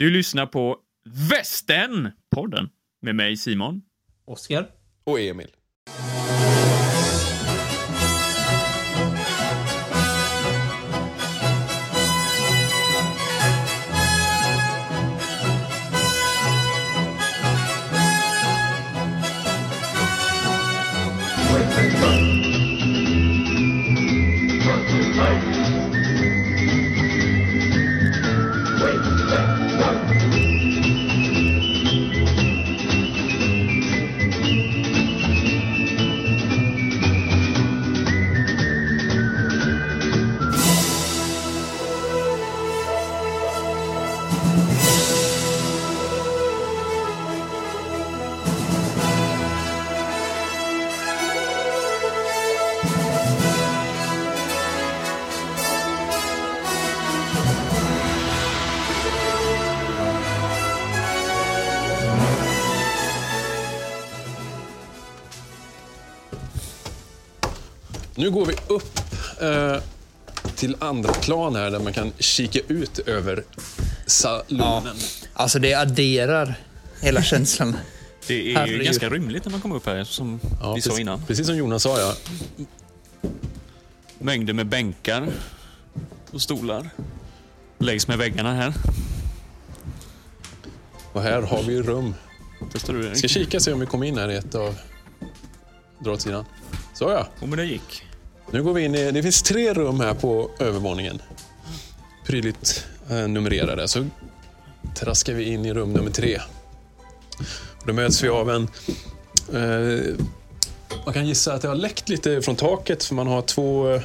Du lyssnar på Västern-podden med mig Simon. Oskar? Och Emil. Till andra plan här där man kan kika ut över salonen. Alltså det adderar hela känslan. Det är Herregud. ganska rymligt när man kommer upp här, som Ja, vi sa precis, innan. Precis som Jonas sa, ja. Mängder med bänkar och stolar längs med väggarna här. Och här har vi rum. Testar du Jag ska det? kika se om vi kommer in här i ett av... Dra åt sidan. Så ja. Oh, men det gick. Nu går vi in i... Det finns tre rum här på övervåningen. Prydligt eh, numrerade. Så traskar vi in i rum nummer tre. Och då möts vi av en... Eh, man kan gissa att det har läckt lite från taket för man har två eh,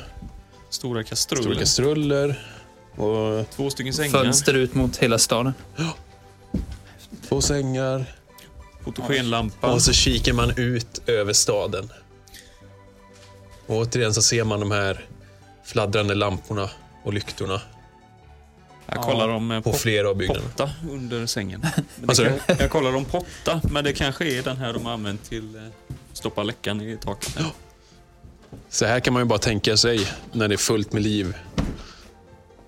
Stora kastruller. stora kastruller och Två stycken sängar. Fönster ut mot hela staden. två sängar. Fotogenlampa. Och så kikar man ut över staden. Och återigen så ser man de här fladdrande lamporna och lyktorna Jag kollar om eh, på flera av byggnaderna. potta under sängen. Kan, jag kollar om potta, men det kanske är den här de har använt till eh, stoppa läckan i taket. här. Så här kan man ju bara tänka sig när det är fullt med liv.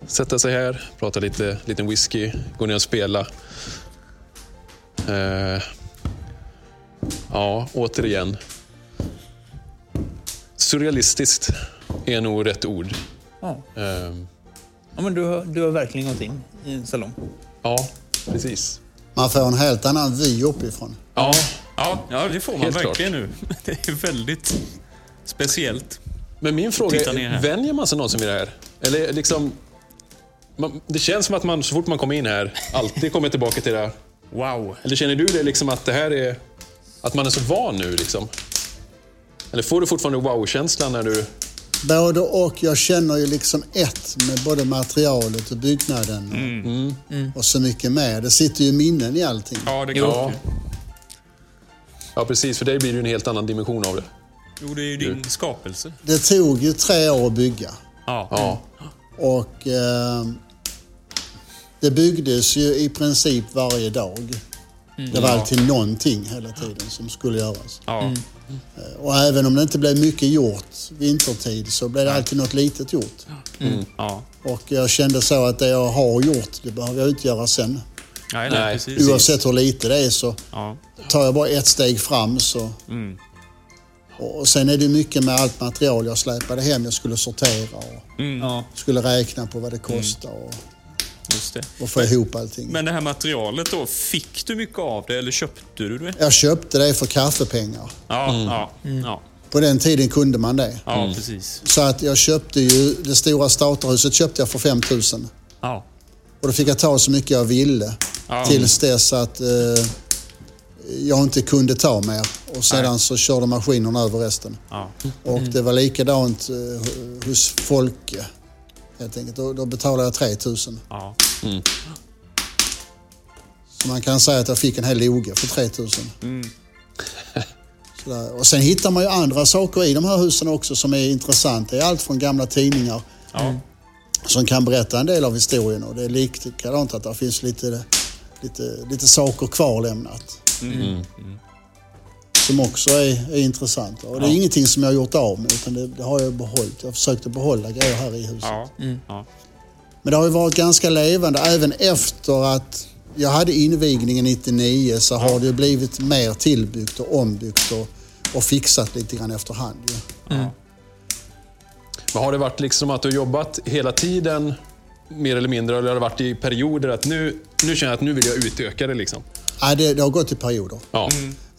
Sätta sig här, prata lite liten whisky, gå ner och spela. Eh, ja, återigen. Surrealistiskt är nog rätt ord. Ja. Eh, Ja, men du, har, du har verkligen gått in i en salong. ja, precis. Man får en helt annan vy uppifrån. Ja, Ja, ja, det får man Helt verkligen nu. Det är väldigt speciellt. Men min fråga är, vänjer man sig någonsin vid det här? Eller liksom... Man, det känns som att man så fort man kommer in här alltid kommer tillbaka till det här. Wow. Eller känner du det liksom att det här är... Att man är så van nu liksom? Eller får du fortfarande wow-känslan när du... Både och. Jag känner ju liksom ett med både materialet och byggnaden och, och så mycket mer. Det sitter ju minnen i allting. Ja, det kan Ja. Ja, precis. För dig blir det ju en helt annan dimension av det. Jo, det är ju din skapelse. Det tog ju tre år att bygga Ja. Ja. och eh, det byggdes ju i princip varje dag. Det var alltid någonting hela tiden som skulle göras. Ja. Och även om det inte blev mycket gjort vintertid så blev det alltid något litet gjort. Ja. Och jag kände så att det jag har gjort, det behöver jag inte göra sen. Nej, Nej. precis. Oavsett hur lite det är så Ja. tar jag bara ett steg fram så... Mm. Och sen är det mycket med allt material jag släpade hem. Jag skulle sortera och Mm. Skulle räkna på vad det kostar och, Just det. och få ihop allting. Men det här materialet då, fick du mycket av det eller köpte du det? Jag köpte det för kaffepengar. Ja, ja, ja, På den tiden kunde man det. ja precis. Så att jag köpte ju, det stora starterhuset köpte jag för 5 000. Ja. Och då fick jag ta så mycket jag ville. Ja. Tills dess att eh, jag inte kunde ta mer. Och sedan Nej. så körde maskinerna över resten. Ja. Och det var likadant eh, hos Folke. Helt enkelt. Då, då betalade jag 3 000. Så Ja. man kan säga att jag fick en hel loge för 3 000. Mm. Sådär. Och sen hittar man ju andra saker i de här husen också som är intressant. Det är allt från gamla tidningar Ja. som kan berätta en del av historien. Och det är likadant att det finns lite, lite, lite saker kvarlämnat. Mm. Som också är, är intressant. Och det är ingenting som jag har gjort av med utan det, det har jag behållit. Jag har försökt att behålla grejer här i huset. Ja. ja. Men det har ju varit ganska levande även efter att jag hade invigningen 99 så har det ju blivit mer tillbyggt och ombyggt och, och fixat lite grann efterhand. Ju. Men har det varit liksom att du har jobbat hela tiden, mer eller mindre, eller har det varit i perioder att nu, nu känner jag att nu vill jag utöka det liksom? Ja, det, det har gått i perioder. Ja.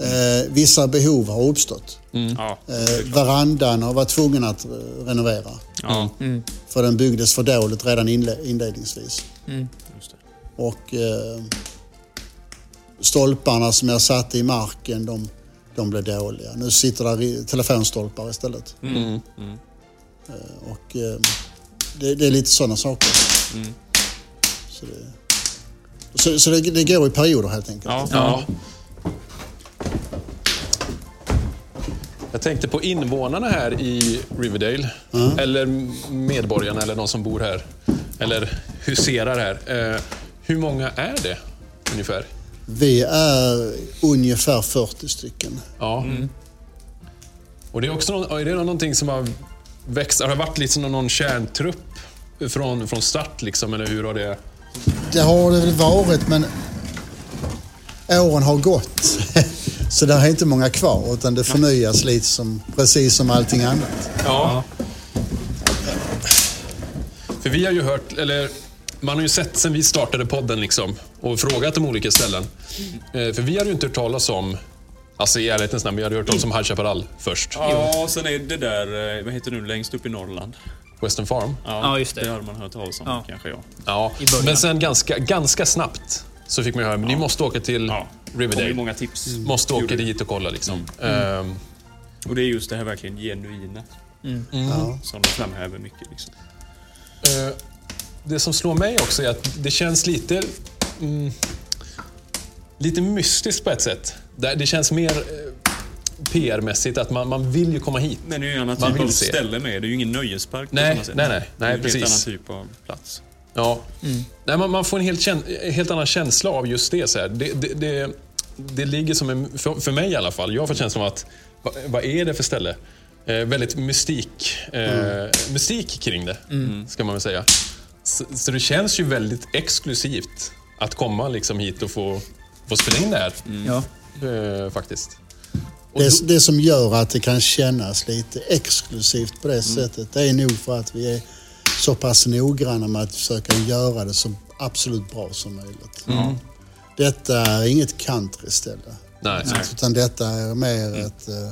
Eh, vissa behov har uppstått. Ja. Eh, verandan har varit tvungen att eh, renovera. Ja. För den byggdes för dåligt redan inle- inledningsvis. Just det. Och eh, stolparna som jag satte i marken, de, de blev dåliga. Nu sitter där i- telefonstolpar istället. Mm. Eh, och eh, det, det är lite sådana saker. Mm. Så, det, så, så det, det går i perioder helt enkelt. Ja. Jag tänkte på invånarna här i Riverdale. Eller medborgarna eller de som bor här. Eller huserar här. Eh, hur många är det ungefär? Vi är ungefär 40 stycken. Ja. Och det är också är det någonting som har växt? Har det varit liksom någon kärntrupp från, från start liksom? Eller hur har det... Det har det väl varit, men åren har gått. Så det är inte många kvar, utan det förnyas lite som, precis som allting annat. Ja. För vi har ju hört, eller man har ju sett sen vi startade podden liksom och frågat om olika ställen. Eh, För vi hade ju inte hört talas om, alltså i ärlighetens namn, vi hade hört talas om High Chaparral först. Ja, sen är det där, eh, vad heter det nu, längst upp i Norrland. Western Farm. Ja, just det. Det hade man hört talas om Ja. kanske, ja. Ja, I början. men sen ganska, ganska snabbt så fick man höra, men ni måste åka till ja. Det kom ju Riverdale. många tips. Måste åka dit och kolla liksom. Ehm, Och det är just det här verkligen genuina Ja. som de framhäver mycket. Liksom. Eh, det som slår mig också är att det känns lite... Mm, lite mystiskt på ett sätt. Det, känns mer eh, PR-mässigt att man, man vill ju komma hit. Men det är ju en annan Man typ av se. ställe med. Det är ju ingen nöjespark på Nej, samma sätt. nej, nej. det är Nej, en helt annan typ av plats. Ja. Nej, man, man får en helt, helt annan känsla av just det. Så här. Det, det, det, det ligger som en, för, för mig i alla fall, jag får känslan av att vad, vad är det för ställe? Eh, väldigt mystik, eh, mystik kring det, ska man väl säga. Så, så det känns ju väldigt exklusivt att komma liksom hit och få, få spela in det här. Ja. Eh, faktiskt. Det, det som gör att det kan kännas lite exklusivt på det sättet, det är nog för att vi är så pass noggranna med att försöka göra det så absolut bra som möjligt. Detta är inget countryställe. nej. Utan detta är mer ett, eh,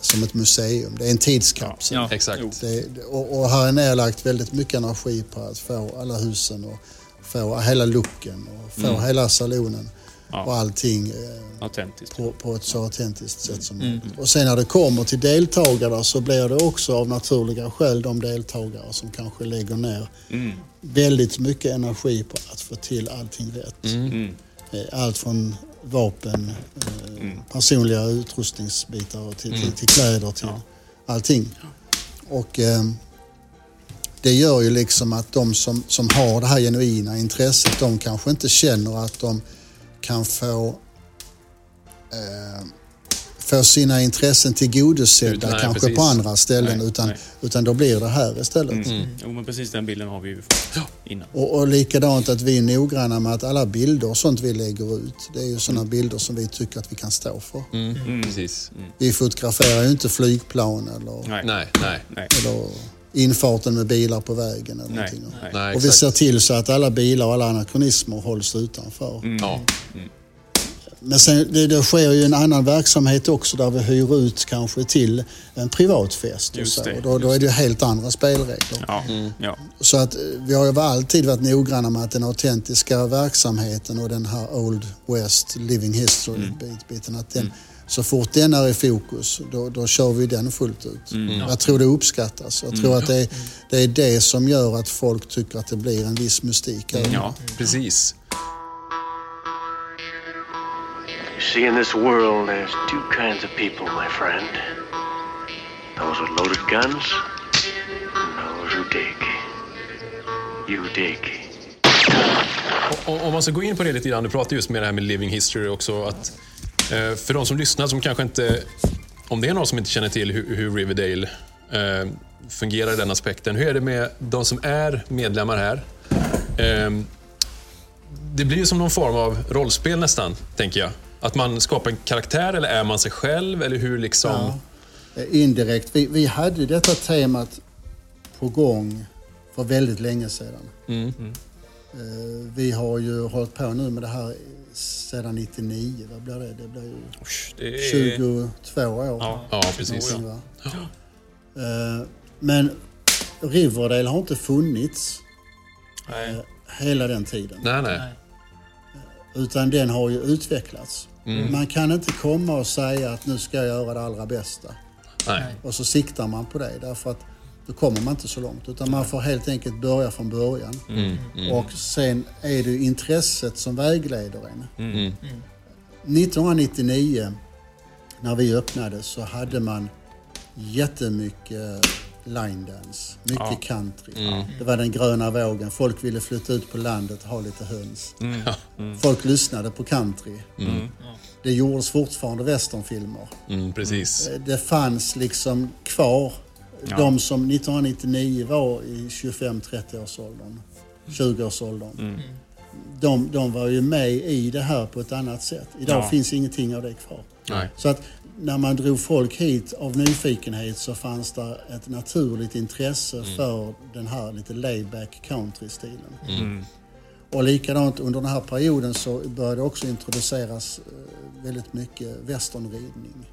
som ett museum. Det är en tidskapsel. Ja. Exakt. Det, och, och här är nedlagt väldigt mycket energi på att få alla husen och få hela looken och få hela salonen Ja. och allting eh, på, på ett så autentiskt sätt som möjligt. Och sen när det kommer till deltagare så blir det också av naturliga skäl de deltagare som kanske lägger ner Mm. väldigt mycket energi på att få till allting rätt. Mm. Eh, Allt från vapen, eh, personliga utrustningsbitar till, till, till kläder till allting. Och eh, det gör ju liksom att de som, som har det här genuina intresset, de kanske inte känner att de kan få eh, få sina intressen tillgodosedda Nej, kanske precis. på andra ställen Nej, utan, nej. utan då blir det här istället. Mm. Jo, men precis den bilden har vi ju fått innan. Och, och likadant att vi är noggranna med att alla bilder och sånt vi lägger ut, det är ju sådana bilder som vi tycker att vi kan stå för. Mm. Precis. Vi fotograferar ju inte flygplan eller. Nej, nej. Nej. eller infarten med bilar på vägen eller Nej. Nej. nej Och vi ser till så att alla bilar och alla anakronismer hålls utanför. Ja. Men sen, det, det sker ju en annan verksamhet också där vi hyr ut kanske till en privat fest. Och så. det, Och då, då är det ju helt andra spelregler. Ja. Ja. Så att eh, vi har ju alltid varit noggranna med att den autentiska verksamheten och den här Old West Living History Mm. att den, så fort den är i fokus, då, då kör vi den fullt ut. Mm. Jag tror det uppskattas. Jag tror att det är, det är det som gör att folk tycker att det blir en viss mystik. det. ja. Precis. You see, in this world, there's two kinds of people, my friend. Those with loaded guns, and those who dig. You dig. Om, man ska gå in på det lite grann, du pratar just med det här med living history också. Att, för de som lyssnar som kanske inte, om det är någon som inte känner till hur, hur Riverdale eh, fungerar i den aspekten. Hur är det med de som är medlemmar här? Eh, det blir ju som någon form av rollspel nästan, tänker jag. Att man skapar en karaktär, eller är man sig själv? Eller hur liksom... Ja. Eh, Indirekt. Vi, vi hade ju detta temat på gång för väldigt länge sedan. Mm. Eh, Vi har ju hållit på nu med det här sedan 99. Vad blir det? Det blir ju Usch, det är... 22 år. Ja. Ja, precis. va? Eh, Men Riverdale har inte funnits Nej. hela den tiden. Nej, nej. Utan den har ju utvecklats. Mm. Man kan inte komma och säga att nu ska jag göra det allra bästa. nej. Och så siktar man på det. Därför att då kommer man inte så långt. Utan man får helt enkelt börja från början. Mm. Mm. Och sen är det intresset som vägleder en. Mm. 1999 när vi öppnade så hade man jättemycket line dance, mycket Ja. country. Mm. Det var den gröna vågen. Folk ville flytta ut på landet och ha lite höns. Mm. Folk lyssnade på country. Det gjordes fortfarande westernfilmer. Mm, precis. Det fanns liksom kvar. Ja. De som 1999 var i 25-30-årsåldern, 20-årsåldern. Mm. De, de var ju med i det här på ett annat sätt. Idag Ja. finns ingenting av det kvar. Nej. Så att när man drog folk hit av nyfikenhet så fanns det ett naturligt intresse Mm. för den här lite laid-back country-stilen. Mm. Och likadant under den här perioden så började också introduceras eh, väldigt mycket westernridning.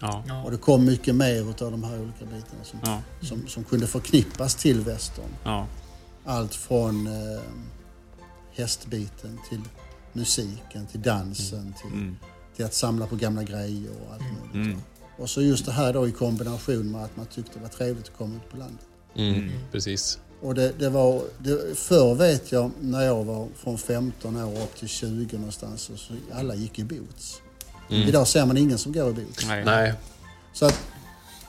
Ja. Och det kom mycket mer av de här olika bitarna som, Ja. som, som kunde förknippas till western. Ja. Allt från eh, hästbiten till musiken, till dansen, till, Mm. till att samla på gamla grejer och allt möjligt. Mm. Och så just det här då i kombination med att man tyckte det var trevligt att komma ut på landet. Mm, precis. Och det, det var, det, förr vet jag när jag var från 15 år upp till 20 någonstans så, så alla gick i boots. Idag ser man ingen som går i boots. Nej. Nej. Så att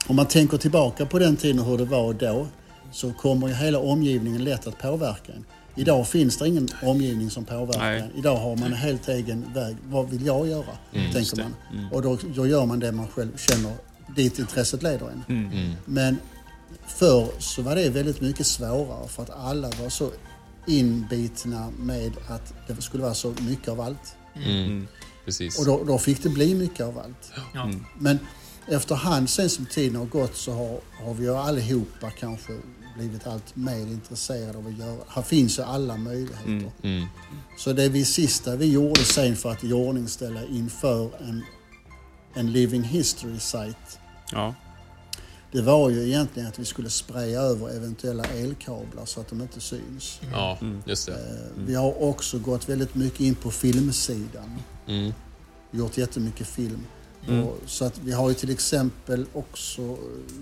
om man tänker tillbaka på den tiden och hur det var då så kommer ju hela omgivningen lätt att påverka en. Idag finns det ingen omgivning som påverkar Nej. en. Idag har man en helt egen väg. Vad vill jag göra? tänker det. man. Och då, då gör man det man själv känner dit intresset leder en. Mm. Men förr så var det väldigt mycket svårare för att alla var så inbitna med att det skulle vara så mycket av allt. Mm. Precis. Och då, då fick det bli mycket av allt. Ja. Men efterhand sen som tiden har gått så har, har vi ju allihopa kanske blivit allt mer intresserade av att göra. Här finns ju alla möjligheter. Mm. Så det vi sista vi gjorde sen för att iordningställa inför en, en living history site Ja. det var ju egentligen att vi skulle spraya över eventuella elkablar så att de inte syns. Ja, just det. Eh, Vi har också gått väldigt mycket in på filmsidan. Mm. Gjort jättemycket film. Och, så att vi har ju till exempel också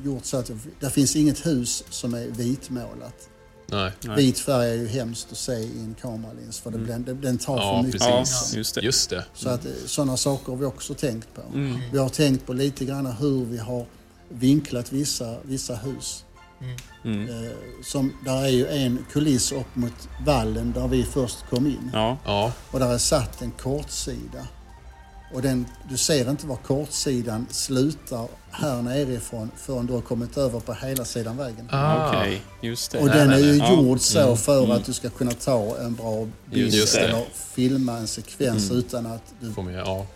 gjort så att det finns inget hus som är vitmålat. Nej. Nej. Vit färg är ju hemskt att se i en kameralins för det blir, den tar Ja, för mycket. precis. Ja, just det. Just det. Så att sådana saker har vi också tänkt på. Mm. Vi har tänkt på lite grann hur vi har vinklat vissa, vissa hus. Mm. Eh, som, där är ju en kuliss upp mot vallen där vi först kom in. Ja. Ja. Och där är satt en kortsida. Och den, du ser inte var kortsidan slutar här nerifrån förrän du har kommit över på hela sidan vägen. Ah. Okej, just det. Och den är ju. Mm. gjord så för att du ska kunna ta en bra bild eller filma en sekvens utan att du... Får med, ja.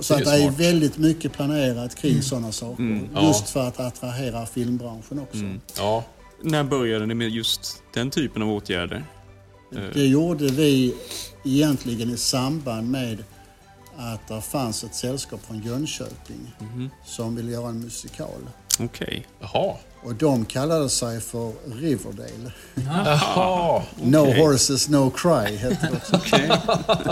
Så Det att är det är väldigt mycket planerat kring sådana saker. Mm. Ja. Just för att attrahera filmbranschen också. ja. När började ni med just den typen av åtgärder? Eh, Det gjorde vi egentligen i samband med att det fanns ett sällskap från Jönköping Mhm. som ville göra en musikal. Okej. Jaha. Och de kallade sig för Riverdale. Jaha. No Okej. Horses No Cry hette det också.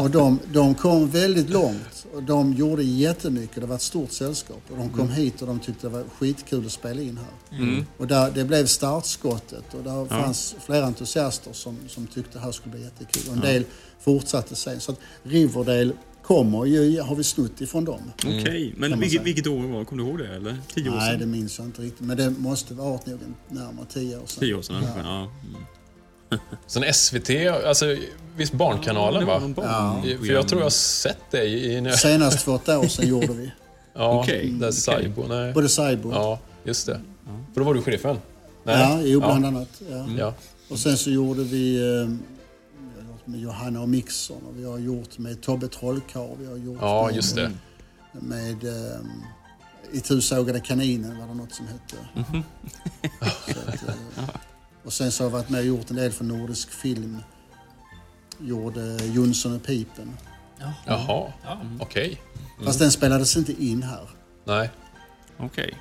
Och de, de kom väldigt långt och de gjorde jättemycket. Det var ett stort sällskap. Och de kom hit och de tyckte det var skitkul att spela in här. Mm. Och där, det blev startskottet och där fanns flera entusiaster som, som tyckte det här skulle bli jättekul. Och en del fortsatte sen. Så att Riverdale kommer ju, har vi snutt ifrån dem. Okej, Kan men vilket, vilket år var Kommer du ihåg det? Eller? Tio år Nej, sedan? det minns jag inte riktigt. Men det måste varit nog närmare tio år sedan. Tio år sedan Ja. Ja. Mm. Sen SVT, alltså visst Barnkanalen det var va? barn- Ja. För jag tror jag har sett det i... i Senast för ett år sedan gjorde vi. ja, Okej, där okej. Saibo, nej. Både Saibo. Ja, just det. För då var du sheriffen? Nej. Ja, jo, bland ja. annat. Ja. Ja. Och sen så gjorde vi... Eh, med Johanna och Mixon och vi har gjort med Tobbe Trollkarl. Vi har gjort Ja, med, just det. med eh, I tusågade kaninen var det något som hette. Mhm. Så att, eh, och sen så har jag varit med och gjort en del för Nordisk film. Gjorde Jonsson och Pipen. Jaha, okej. Fast den spelades inte in här. Nej. Okej. Eh,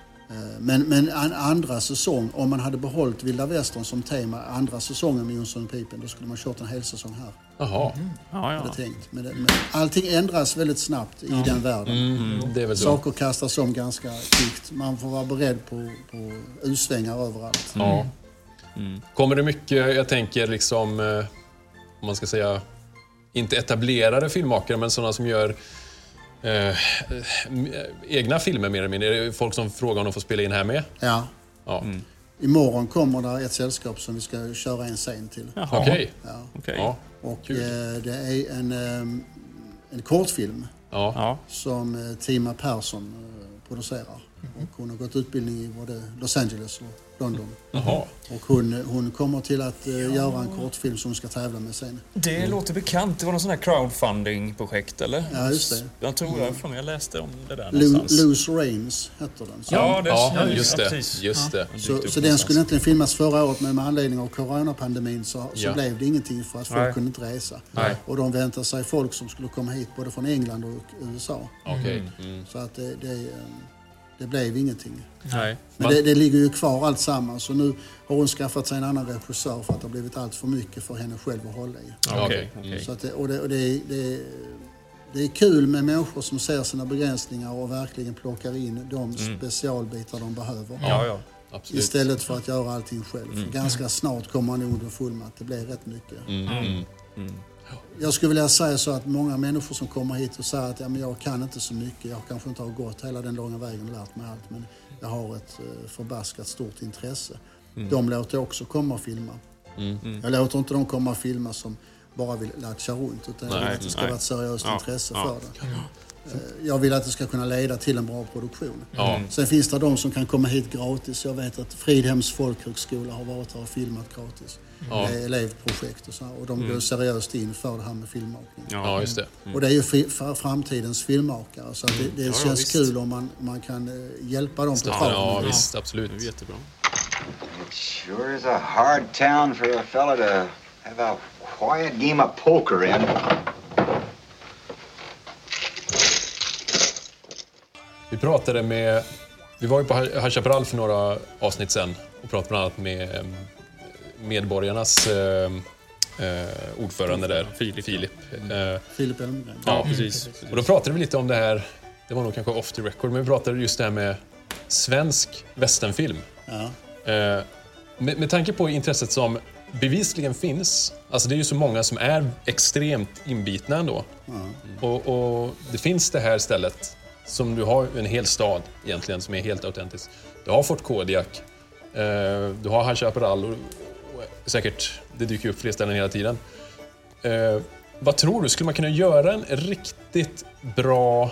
Men, men en andra säsong, om man hade behållit Vilda Västern som tema andra säsongen med Jonsson och Pipen, då skulle man kört en hel säsong här. Jaha. Ja, Hade ja. tänkt. Men, men allting ändras väldigt snabbt i den världen. Mm, det är väl så. Saker kastas om ganska kvickt. Man får vara beredd på, på U-svängar överallt. Ja. Kommer det mycket, jag tänker liksom, eh, om man ska säga, inte etablerade filmmakare, men sådana som gör eh, eh, egna filmer mer eller mindre? Är det folk som frågar om de får spela in här med? Ja. Ja. Imorgon kommer det ett sällskap som vi ska köra en scen till. Okej. Ja. Okej. Ja. Och eh, det är en, eh, en kortfilm Ja. Som eh, Tima Persson eh, producerar. Och hon har gått utbildning i både Los Angeles och London. Jaha. Och hon, hon kommer till att eh, göra en kortfilm som hon ska tävla med sen. Det låter bekant. Det var någon sån här crowdfunding-projekt, eller? Ja, just det. Jag tror jag, för mig jag läste om det där Lo- någonstans. Loose Rains heter den. Så, Ja, det Ja, ja, just det. precis. Just det. så, så den skulle egentligen filmas förra året men med anledning av coronapandemin så, så Ja. blev det ingenting för att folk Nej. kunde inte resa. Nej. Och de väntar sig folk som skulle komma hit både från England och USA. Okej. Mm. Så att det, det, eh, det blev ingenting. Nej. Men det, det ligger ju kvar allt samman så nu har hon skaffat sig en annan regissör för att det har blivit allt för mycket för henne själv att hålla i. Så det, och det, och det, det, det är kul med människor som ser sina begränsningar och verkligen plockar in de specialbitar de behöver. Ja, ja. Absolut. Istället för att göra allting själv. För ganska snart kommer man underfund med att det blir rätt mycket. Mm. Jag skulle vilja säga så att många människor som kommer hit och säger att ja, men jag kan inte så mycket, jag kanske inte har gått hela den långa vägen och lärt mig allt, men jag har ett eh, förbaskat stort intresse. De låter jag också komma och filma. Jag låter inte dem komma och filma som bara vill latcha runt, utan jag vill Nej, att det ska nej. vara ett seriöst Ja, intresse ja. för det. Eh, Jag vill att det ska kunna leda till en bra produktion. Ja. Sen finns det de som kan komma hit gratis. Jag vet att Fridhems folkhögskola har varit här och filmat gratis. Ja. Det är elevprojekt och så här, Och de går seriöst in för det här med filmmakning. Ja, just det. Och det är ju framtidens filmmakare. Så att det, det ja, känns visst. kul om man, man kan eh, hjälpa dem på Ja, traven. ja visst. Det är Absolut. jättebra. It sure is a hard town for a fella to have a quiet game of poker in. Vi pratade med... Vi var ju på High Chaparral för några avsnitt sen och pratade bland annat med eh, Medborgarnas eh, eh, ordförande där, Filip. Filip. Eh, Filip Elmgren. Ja, precis. Och då pratade vi lite om det här, det var nog kanske off the record, men vi pratade just det här med svensk westernfilm. Ja. Eh, med, med tanke på intresset som bevisligen finns, alltså det är ju så många som är extremt inbitna ändå. Och, och det finns det här stället, som du har en hel stad egentligen, som är helt autentisk. Du har Fort Kodiak, eh, du har High Chaparral och, och säkert, det dyker upp fler ställen hela tiden. Eh, vad tror du, skulle man kunna göra en riktigt bra,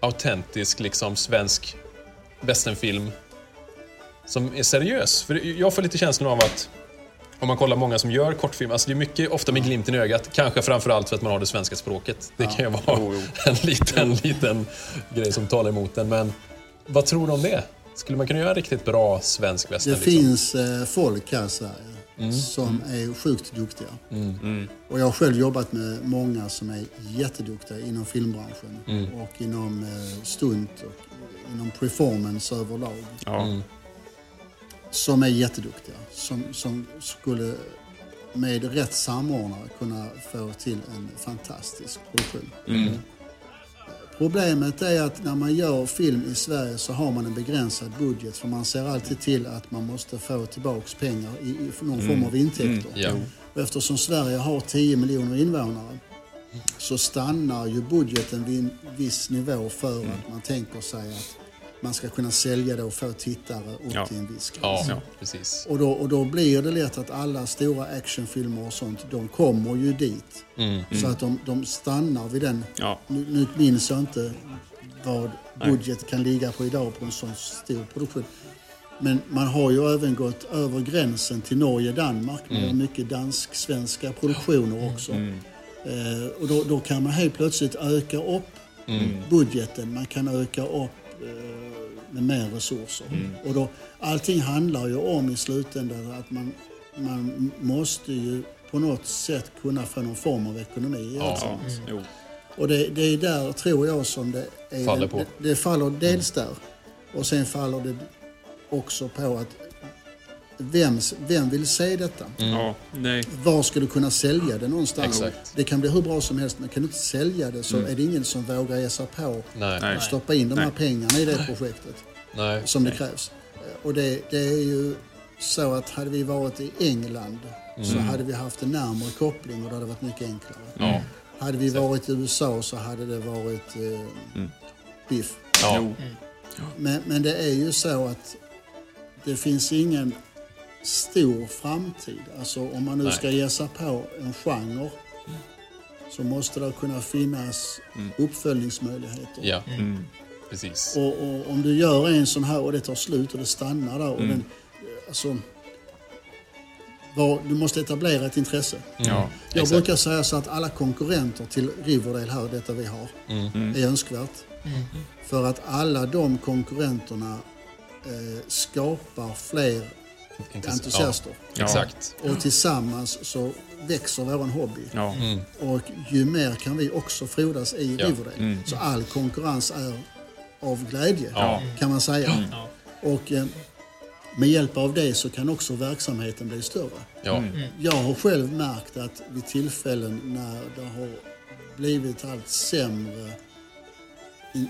autentisk, liksom svensk westernfilm som är seriös? För jag får lite känslan av att om man kollar många som gör kortfilm, alltså det är mycket ofta med glimten i ögat, kanske framförallt för att man har det svenska språket. Det kan ju vara en liten, liten grej som talar emot den. Men vad tror du om det? Skulle man kunna göra en riktigt bra svensk western? Det liksom? finns eh, folk här i Sverige som är sjukt duktiga. Och jag har själv jobbat med många som är jätteduktiga inom filmbranschen och inom eh, stunt och inom performance överlag. Ja. Som är jätteduktiga. Som, som skulle med rätt samordnare kunna få till en fantastisk produktion. Problemet är att när man gör film i Sverige så har man en begränsad budget för man ser alltid till att man måste få tillbaks pengar i, i någon form av intäkter. Ja. Och eftersom Sverige har 10 miljoner invånare så stannar ju budgeten vid en viss nivå för att man tänker sig att man ska kunna sälja det och få tittare upp Ja. till en viss gräns. Ja, precis. Och, då, och då blir det lätt att alla stora actionfilmer och sånt, de kommer ju dit. Så att de, de stannar vid den. Ja. Nu, nu minns jag inte vad budget kan ligga på idag på en sån stor produktion. Men man har ju även gått över gränsen till Norge-Danmark med mycket dansk-svenska produktioner också. Eh, och då, då kan man helt plötsligt öka upp budgeten, man kan öka upp med mer resurser. Och då, allting handlar ju om i slutändan att man, man måste ju på något sätt kunna få någon form av ekonomi i Ja. Jo. Och det, det är där, tror jag, som det är... Faller på. Det, det faller dels där. Och sen faller det också på att vem, vem vill se detta? Ja, nej. Var ska du kunna sälja det någonstans? Exakt. Det kan bli hur bra som helst, men kan du inte sälja det så är det ingen som vågar ge sig på Nej. Att stoppa in de här Nej. pengarna i det projektet Nej. som det krävs. Och det, det är ju så att hade vi varit i England så hade vi haft en närmare koppling och det hade varit mycket enklare. Ja. Hade vi varit i USA så hade det varit eh, biff. Ja. Men, men det är ju så att det finns ingen stor framtid. Alltså om man nu Nej. ska ge sig på en genre så måste det kunna finnas uppföljningsmöjligheter. Ja. Precis. Och, och om du gör en sån här och det tar slut och det stannar där och den, alltså, var, du måste etablera ett intresse. Ja. Jag Exakt. brukar säga så att alla konkurrenter till Riverdale här, detta vi har, är önskvärt. För att alla de konkurrenterna eh, skapar fler. Entusiaster. Ja. Exakt. Och tillsammans så växer vår hobby. Ja. Och ju mer kan vi också frodas i Ja. Riverdale. Så all konkurrens är av glädje, Ja. kan man säga. Och eh, med hjälp av det så kan också verksamheten bli större. Ja. Jag har själv märkt att vid tillfällen när det har blivit allt sämre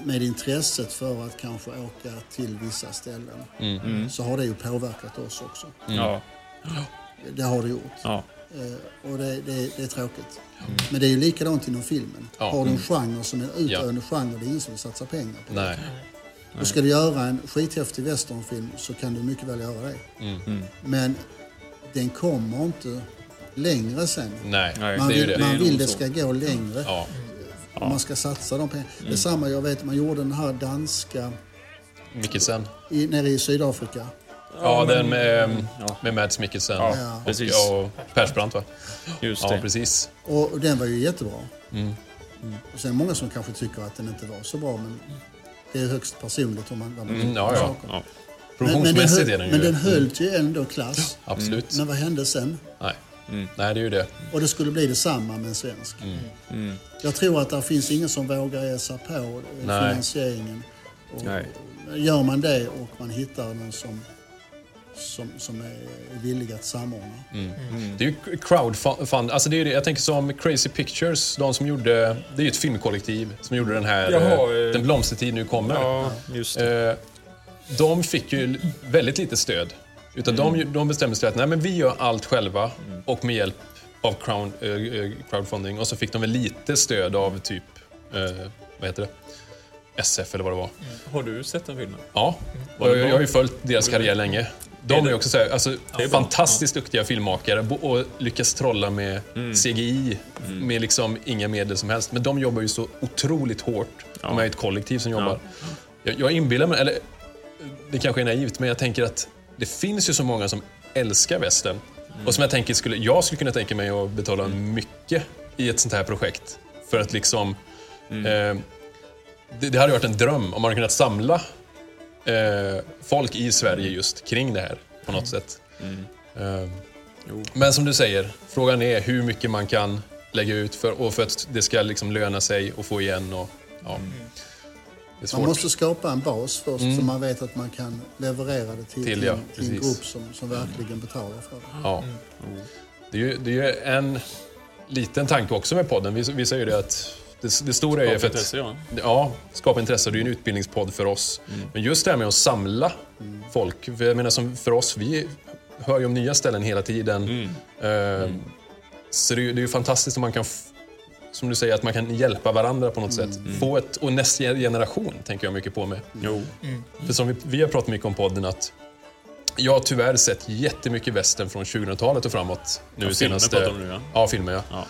med intresset för att kanske åka till vissa ställen så har det ju påverkat oss också. Ja. Det har det gjort. Ja. Eh, och det, det, det är tråkigt. Men det är ju likadant inom filmen. Ja. Har du en genre som är en utdöende genre, det är ingen som vill satsa pengar på det. Nej. Och ska du göra en skithäftig westernfilm så kan du mycket väl göra det. Mm. Men den kommer inte längre sen. Nej. Nej. Man det är ju vill, det. man Det vill det ska gå längre. Ja. Och man ska satsa de pengarna. Detsamma, jag vet, man gjorde den här danska Mikkelsen. i, nere i Sydafrika. Ja, den med, Ja. med Mads Mikkelsen. Ja, Ja. precis. Och, och Persbrandt va? Just Ja, det. precis. Och, och den var ju jättebra. Mm. Och sen många som kanske tycker att den inte var så bra, men det är högst personligt om man, vad man Mm, ja, ja. saker. Ja. Men, men, den höll, den ju... men den höll ju ändå klass. Absolut. Men vad hände sen? Nej. Nej, det är ju det. Och det skulle bli detsamma med en svensk. Mm. Jag tror att det finns ingen som vågar ge sig på eh, Nej. finansieringen. Och Nej. Gör man det och man hittar någon som, som, som är villig att samordna. Det är ju crowdfund, alltså det är det, jag tänker som Crazy Pictures, de som gjorde, det är ju ett filmkollektiv som gjorde den här Jaha, eh, eh, Den blomstertid nu kommer. Ja, just det. Eh, de fick ju väldigt lite stöd. Utan de, de bestämde sig att nej, men vi gör allt själva och med hjälp av crowd, eh, eh, crowdfunding. Och så fick de väl lite stöd av typ, eh, vad heter det? SF eller vad det var. Har du sett den filmen? Ja, jag, jag har ju följt deras karriär länge. De är också så här, alltså, fantastiskt duktiga filmmakare och lyckas trolla med Mm. CGI med liksom inga medel som helst. Men de jobbar ju så otroligt hårt. De är ju ett kollektiv som jobbar. Jag, jag inbillar mig, eller det kanske är naivt, men jag tänker att det finns ju så många som älskar västern. Och som jag tänker skulle, jag skulle kunna tänka mig att betala mycket i ett sånt här projekt. För att liksom... Eh, det, det hade varit en dröm om man hade kunnat samla eh, folk i Sverige just kring det här på något sätt. Eh, men som du säger, frågan är hur mycket man kan lägga ut för, och för att det ska liksom löna sig och få igen. Och, ja, svårt. Man måste skapa en bas först så man vet att man kan leverera det till, Till, ja, en, till en grupp som, som verkligen betalar för det. Ja. Det är ju det är ju en liten tanke också med podden. Vi, vi säger ju det att det, det stora är ju för att Intresse, ja. Ja, skapa intresse. Det är ju en utbildningspodd för oss. Men just det här med att samla folk. För Jag menar som för oss, vi hör ju om nya ställen hela tiden. Eh, Så det är, ju, det är ju fantastiskt om man kan, som du säger, att man kan hjälpa varandra på något sätt. Få ett, och nästa generation tänker jag mycket på med. Jo. För som vi, vi har pratat mycket om podden att jag har tyvärr sett jättemycket västern från 2000-talet och framåt. Nu Ja, filmer pratar du nu, ja. Ja, filmer ja. Ja.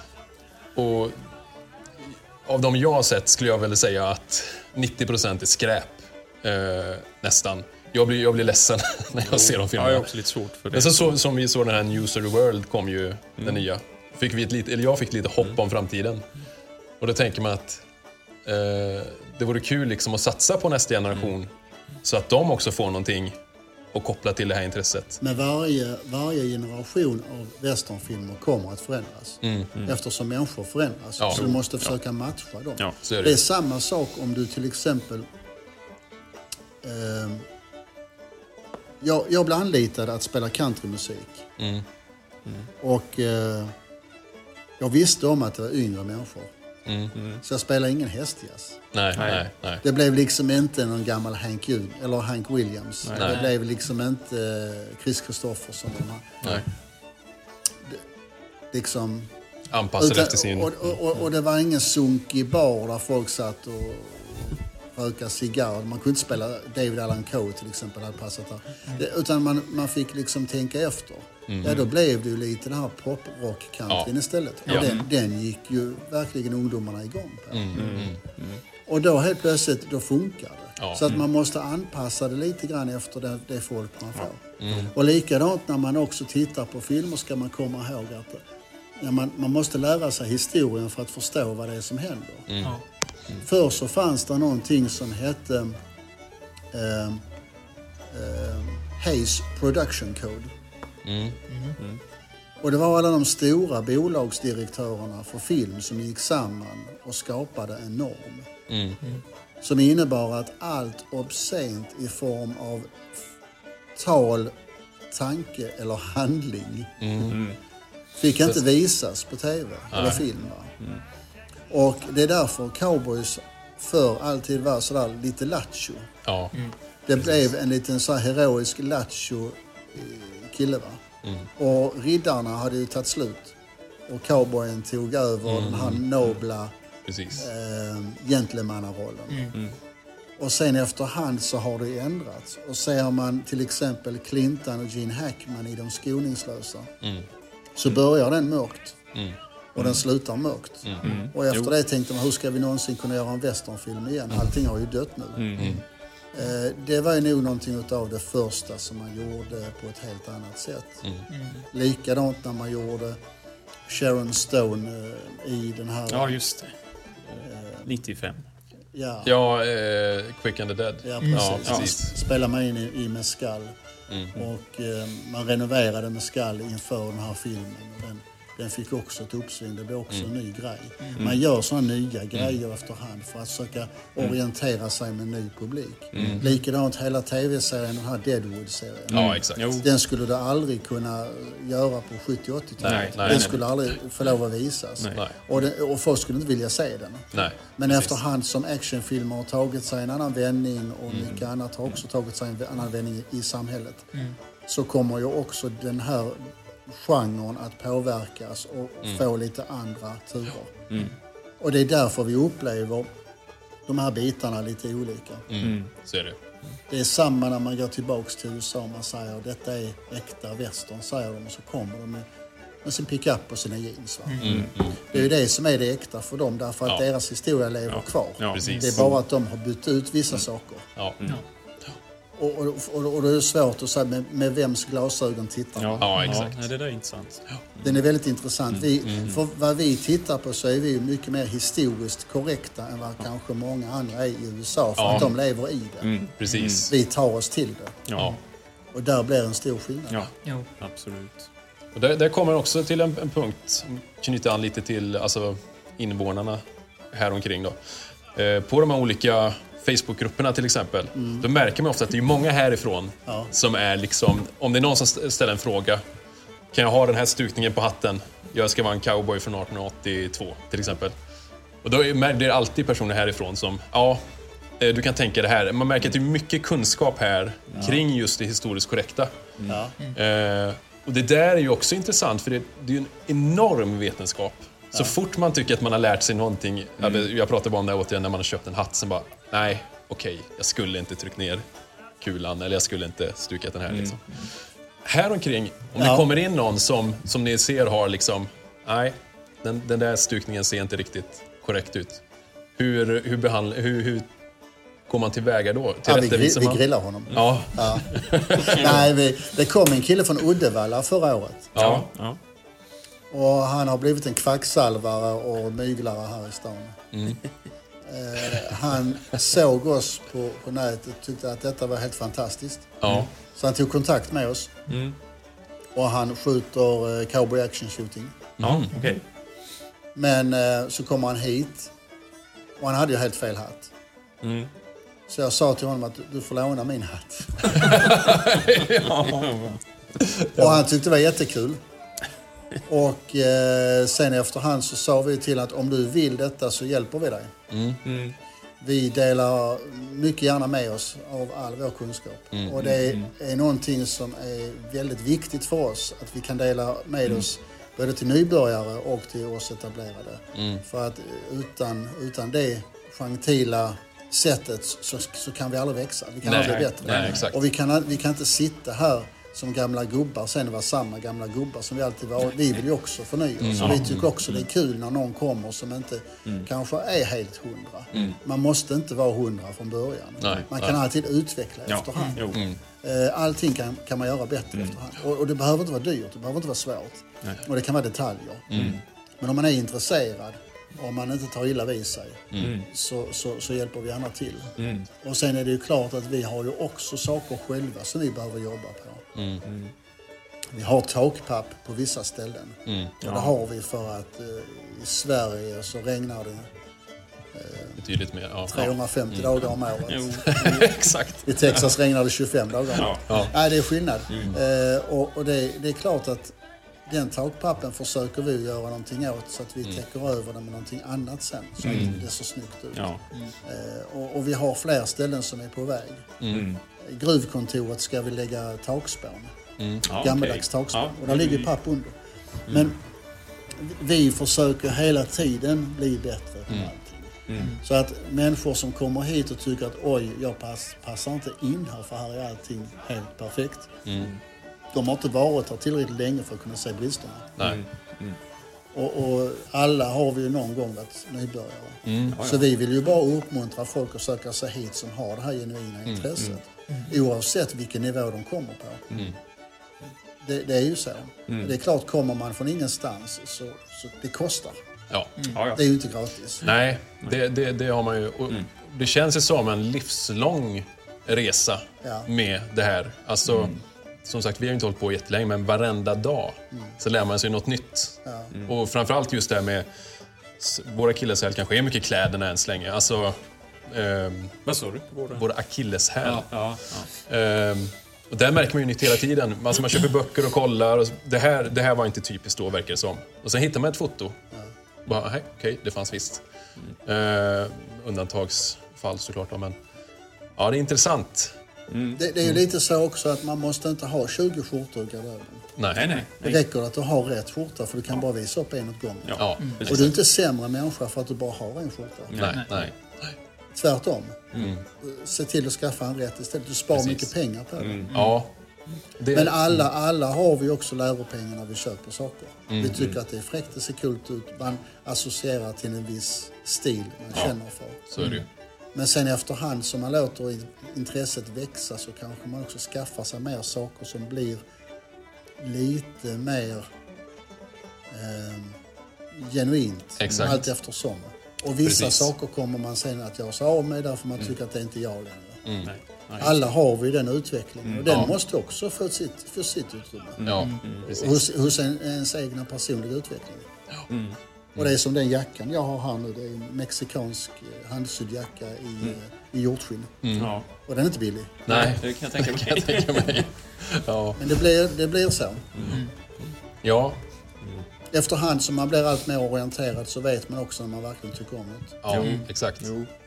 Och av de jag har sett skulle jag väl säga att 90% är skräp. Eh, nästan. Jag blir, jag blir ledsen när jag ser de Ja, filmerna. jag har också lite svårt för det. Men så, så som vi såg den här News of the World kom ju den nya. Fick vi ett lite, eller jag fick lite hopp om framtiden. Och då tänker man att eh, det vore kul liksom att satsa på nästa generation så att de också får någonting att koppla till det här intresset. Men varje, varje generation av westernfilmer kommer att förändras. Eftersom människor förändras. Ja. Så du måste försöka matcha dem. Ja, är det. det är samma sak om du till exempel... ehm, jag, jag blev anlitad att spela countrymusik. Mm. Och eh, jag visste om att det var yngre människor. Mm. Så jag spelade ingen hästjazz. Nej, nej, nej. Det blev liksom inte någon gammal Hank, Jun, eller Hank Williams. Det Nej. blev liksom inte eh, Chris Kristoffersson. nej. Liksom, Anpassad efter sin... och, och, och, och det var ingen sunkig bar där folk satt och röka cigarr. Man kunde inte spela David Allan Coe till exempel, hade passat där. Det, utan man, man fick liksom tänka efter. Ja, då blev det ju lite den här poprock-countryn Ja. istället. Och Ja. den, den gick ju verkligen ungdomarna igång på. Mm, Och då helt plötsligt, då funkar det. Ja. Så att man måste anpassa det lite grann efter det, det folk man får. Mm. Och likadant när man också tittar på filmer ska man komma ihåg att man, man måste lära sig historien för att förstå vad det är som händer. Mm. Förr så fanns det någonting som hette eh, eh, Hayes Production Code. Mm. Och det var alla de stora bolagsdirektörerna för film som gick samman och skapade en norm. Mm. Som innebar att allt obscent i form av tal, tanke eller handling fick inte visas på tv eller film. Va? Och det är därför cowboys förr alltid var sådär lite lattjo. Ja. Det blev en liten så här heroisk lattjo eh, kille. Va? Och riddarna hade ju tagit slut. Och cowboyen tog över den här nobla Precis. eh, gentlemannarollen. Och sen efterhand så har det ändrats. Och ser man till exempel Clintan och Gene Hackman i De skoningslösa så börjar den mörkt. Och den slutar mörkt. Och efter det tänkte man, hur ska vi någonsin kunna göra en westernfilm igen? Allting har ju dött nu. Eh, Det var ju nog någonting av det första som man gjorde på ett helt annat sätt. Likadant när man gjorde Sharon Stone eh, i den här... Ja, just det. 95. Ja, Ja, eh, Quick and the Dead. Ja, precis. Ja, precis. Spelar man in i, i Mescal. Mm. Och eh, man renoverade Mescal inför den här filmen. Den, den fick också ett uppsving. Det blev också Mm. en ny grej. Man gör sådana nya grejer efterhand för att försöka Mm. orientera sig med en ny publik. Likadant hela tv-serien, den här Deadwood-serien. Ja, exakt. Den skulle du aldrig kunna göra på 70 80-talet. Nej, nej, den nej. skulle aldrig få lov att visas. Nej. Och, det, och folk skulle inte vilja se den. Nej. Men precis. efterhand som actionfilmer har tagit sig en annan vändning och Mm. mycket annat har också tagit sig en annan vändning i samhället. Så kommer ju också den här genren att påverkas och Mm. få lite andra turer. Och det är därför vi upplever de här bitarna lite olika. Mm. Så är det. Det är samma när man går tillbaks till USA. Man säger detta är äkta western, säger de. Och så kommer de med, med sin pickup och sina jeans. Va? Det är ju det som är det äkta för dem. Därför att Mm, Ja. deras historia lever kvar. Ja. Det är bara att de har bytt ut vissa saker. Ja. Och, och, och, och det är svårt att säga med, med vems glasögon tittar man. Ja, Ja, exakt. nej, det där är intressant. Den är väldigt intressant. Vi, Mm, För vad vi tittar på så är vi mycket mer historiskt korrekta än vad kanske många andra är i USA. För Ja. att de lever i det. Precis. Vi tar oss till det. Ja, Och där blir en stor skillnad. ja Jo. absolut. Och där, där kommer också till en, en punkt, knyter an lite till alltså, invånarna här omkring då. Eh, på de här olika Facebookgrupperna till exempel, då märker man ofta att det är många härifrån Ja. som är liksom, om det är någon som st- ställer en fråga, kan jag ha den här stukningen på hatten? Jag ska vara en cowboy från 1882 till exempel. Och då är det alltid personer härifrån som, ja, eh, du kan tänka det här. Man märker att det är mycket kunskap här kring just det historiskt korrekta. Ja. Eh, och det där är ju också intressant för det, det är ju en enorm vetenskap. Så fort man tycker att man har lärt sig någonting, jag, jag pratar bara om det här återigen när man har köpt en hatt, sen bara, nej, okej, jag skulle inte tryckt ner kulan eller jag skulle inte stukat den här. Liksom. Här omkring, om det Ja. kommer in någon som, som ni ser har liksom, nej, den, den där stukningen ser inte riktigt korrekt ut. Hur, hur, behandla, hur, hur går man tillväga då? Ja, vi, gri- vi grillar honom. Ja, Ja. Nej, vi, det kom en kille från Uddevalla förra året. ja. Ja. Och han har blivit en kvacksalvare och myglare här i stan. Mm. Eh, han såg oss på, på nätet och tyckte att detta var helt fantastiskt. ja. Så han tog kontakt med oss. Mm. Och han skjuter eh, cowboy action shooting. Ja, okej. Men eh, så kommer han hit och han hade ju helt fel hatt. Mm. Så jag sa till honom att du får låna min hatt. Och han tyckte det var jättekul. Och eh, sen efterhand så sa vi till att om du vill detta så hjälper vi dig. Mm. Vi delar mycket gärna med oss av all vår kunskap. Och det är, är någonting som är väldigt viktigt för oss. Att vi kan dela med oss både till nybörjare och till oss etablerade. För att utan, utan det gentila sättet så, så kan vi aldrig växa. Vi kan Nej, aldrig bli bättre. nej, exakt. Och vi kan, vi kan inte sitta här som gamla gubbar, sen vara samma gamla gubbar som vi alltid var. Vi vill ju också förnya oss. Och vi tycker också det är kul när någon kommer som inte kanske är helt hundra. Man måste inte vara hundra från början. Nej, man kan alltid utveckla Ja. efterhand. Jo. Eh, Allting kan, kan man göra bättre efterhand. Och, och det behöver inte vara dyrt, det behöver inte vara svårt. Och det kan vara detaljer. Men om man är intresserad, om man inte tar illa vid sig, så, så, så hjälper vi gärna till. Och sen är det ju klart att vi har ju också saker själva som vi behöver jobba på. Vi har takpapp på vissa ställen. Och det har vi för att eh, i Sverige så regnar det Betydligt mer. Ja. 350 dagar om året. Jo. Exakt. I Texas regnar det 25 dagar. Ja. Ja. Nej, det är skillnad. Eh, och och det, det är klart att den takpappen försöker vi göra någonting åt så att vi täcker över den med någonting annat sen. Så att det ser snyggt ut. Ja. Eh, och, och vi har fler ställen som är på väg. I gruvkontoret ska vi lägga takspån. Ja, Gammaldags okej. takspån. Ja. Och där ligger papp under. Men vi försöker hela tiden bli bättre på allting. Så att människor som kommer hit och tycker att oj, jag pass, passar inte in här för här är allting helt perfekt. De har inte varit här tillräckligt länge för att kunna se bristerna. Nej. Och, och alla har vi ju någon gång varit nybörjare. Så vi vill ju bara uppmuntra folk att söka sig hit som har det här genuina intresset. Oavsett vilken nivå de kommer på. Det, det är ju så. Det är klart, kommer man från ingenstans så, så det kostar. Ja. Ja, ja. Det är ju inte gratis. Nej, det, det, det har man ju. Och Det känns ju som en livslång resa Ja. med det här. Alltså, Som sagt, vi har ju inte hållit på jättelänge, men varenda dag så lär man sig något nytt. Och framförallt just det här med... Våra akilleshäl kanske är mycket kläderna än så länge. Alltså, Vad sa du? Våra... våra akilleshäl. Ja, ja, ja. Ehm, och där märker man ju nytt hela tiden. Alltså man köper böcker och kollar. Och det, här, det här var inte typiskt då, verkar det som. Och sen hittar man ett foto. Bara, "Nej, okej, det fanns visst. Ehm, undantagsfall såklart, då, men... Ja, det är intressant. Det, det är ju lite så också att man måste inte ha 20 skjortor i garderoben. Nej, Nej, nej. Det räcker att du har rätt skjorta för du kan bara visa upp en åt gången. Ja. Ja, Och du är inte sämre människa för att du bara har en skjorta. nej, nej. Tvärtom. Se till att skaffa en rätt istället. Du sparar Precis. mycket pengar på det. Ja. Det, Men alla, alla har vi också läropengar när vi köper saker. Vi tycker att det är fräckt, det ser kul ut. Man associerar till en viss stil man känner för. Så är det ju. Men sen efterhand som man låter in- intresset växa så kanske man också skaffar sig mer saker som blir lite mer eh, genuint. Exakt. Allt eftersom. Och vissa Precis. saker kommer man sen att göra sig av med därför man tycker att det inte är jag längre. Mm. Nej. Nej. Alla har vi den utvecklingen och den Ja. måste också få sitt, få sitt utrymme. Ja, precis. Hos, hos en, ens egna personliga utveckling. Och det är som den jackan jag har här nu. Det är en mexikansk eh, handsydd jacka i, eh, i hjortskinn. Ja. Och den är inte billig. Nej, Det kan jag tänka mig. tänka mig. Ja. Men det blir, det blir så. Ja, Efterhand som man blir allt mer orienterad så vet man också när man verkligen tycker om det. Ja, exakt.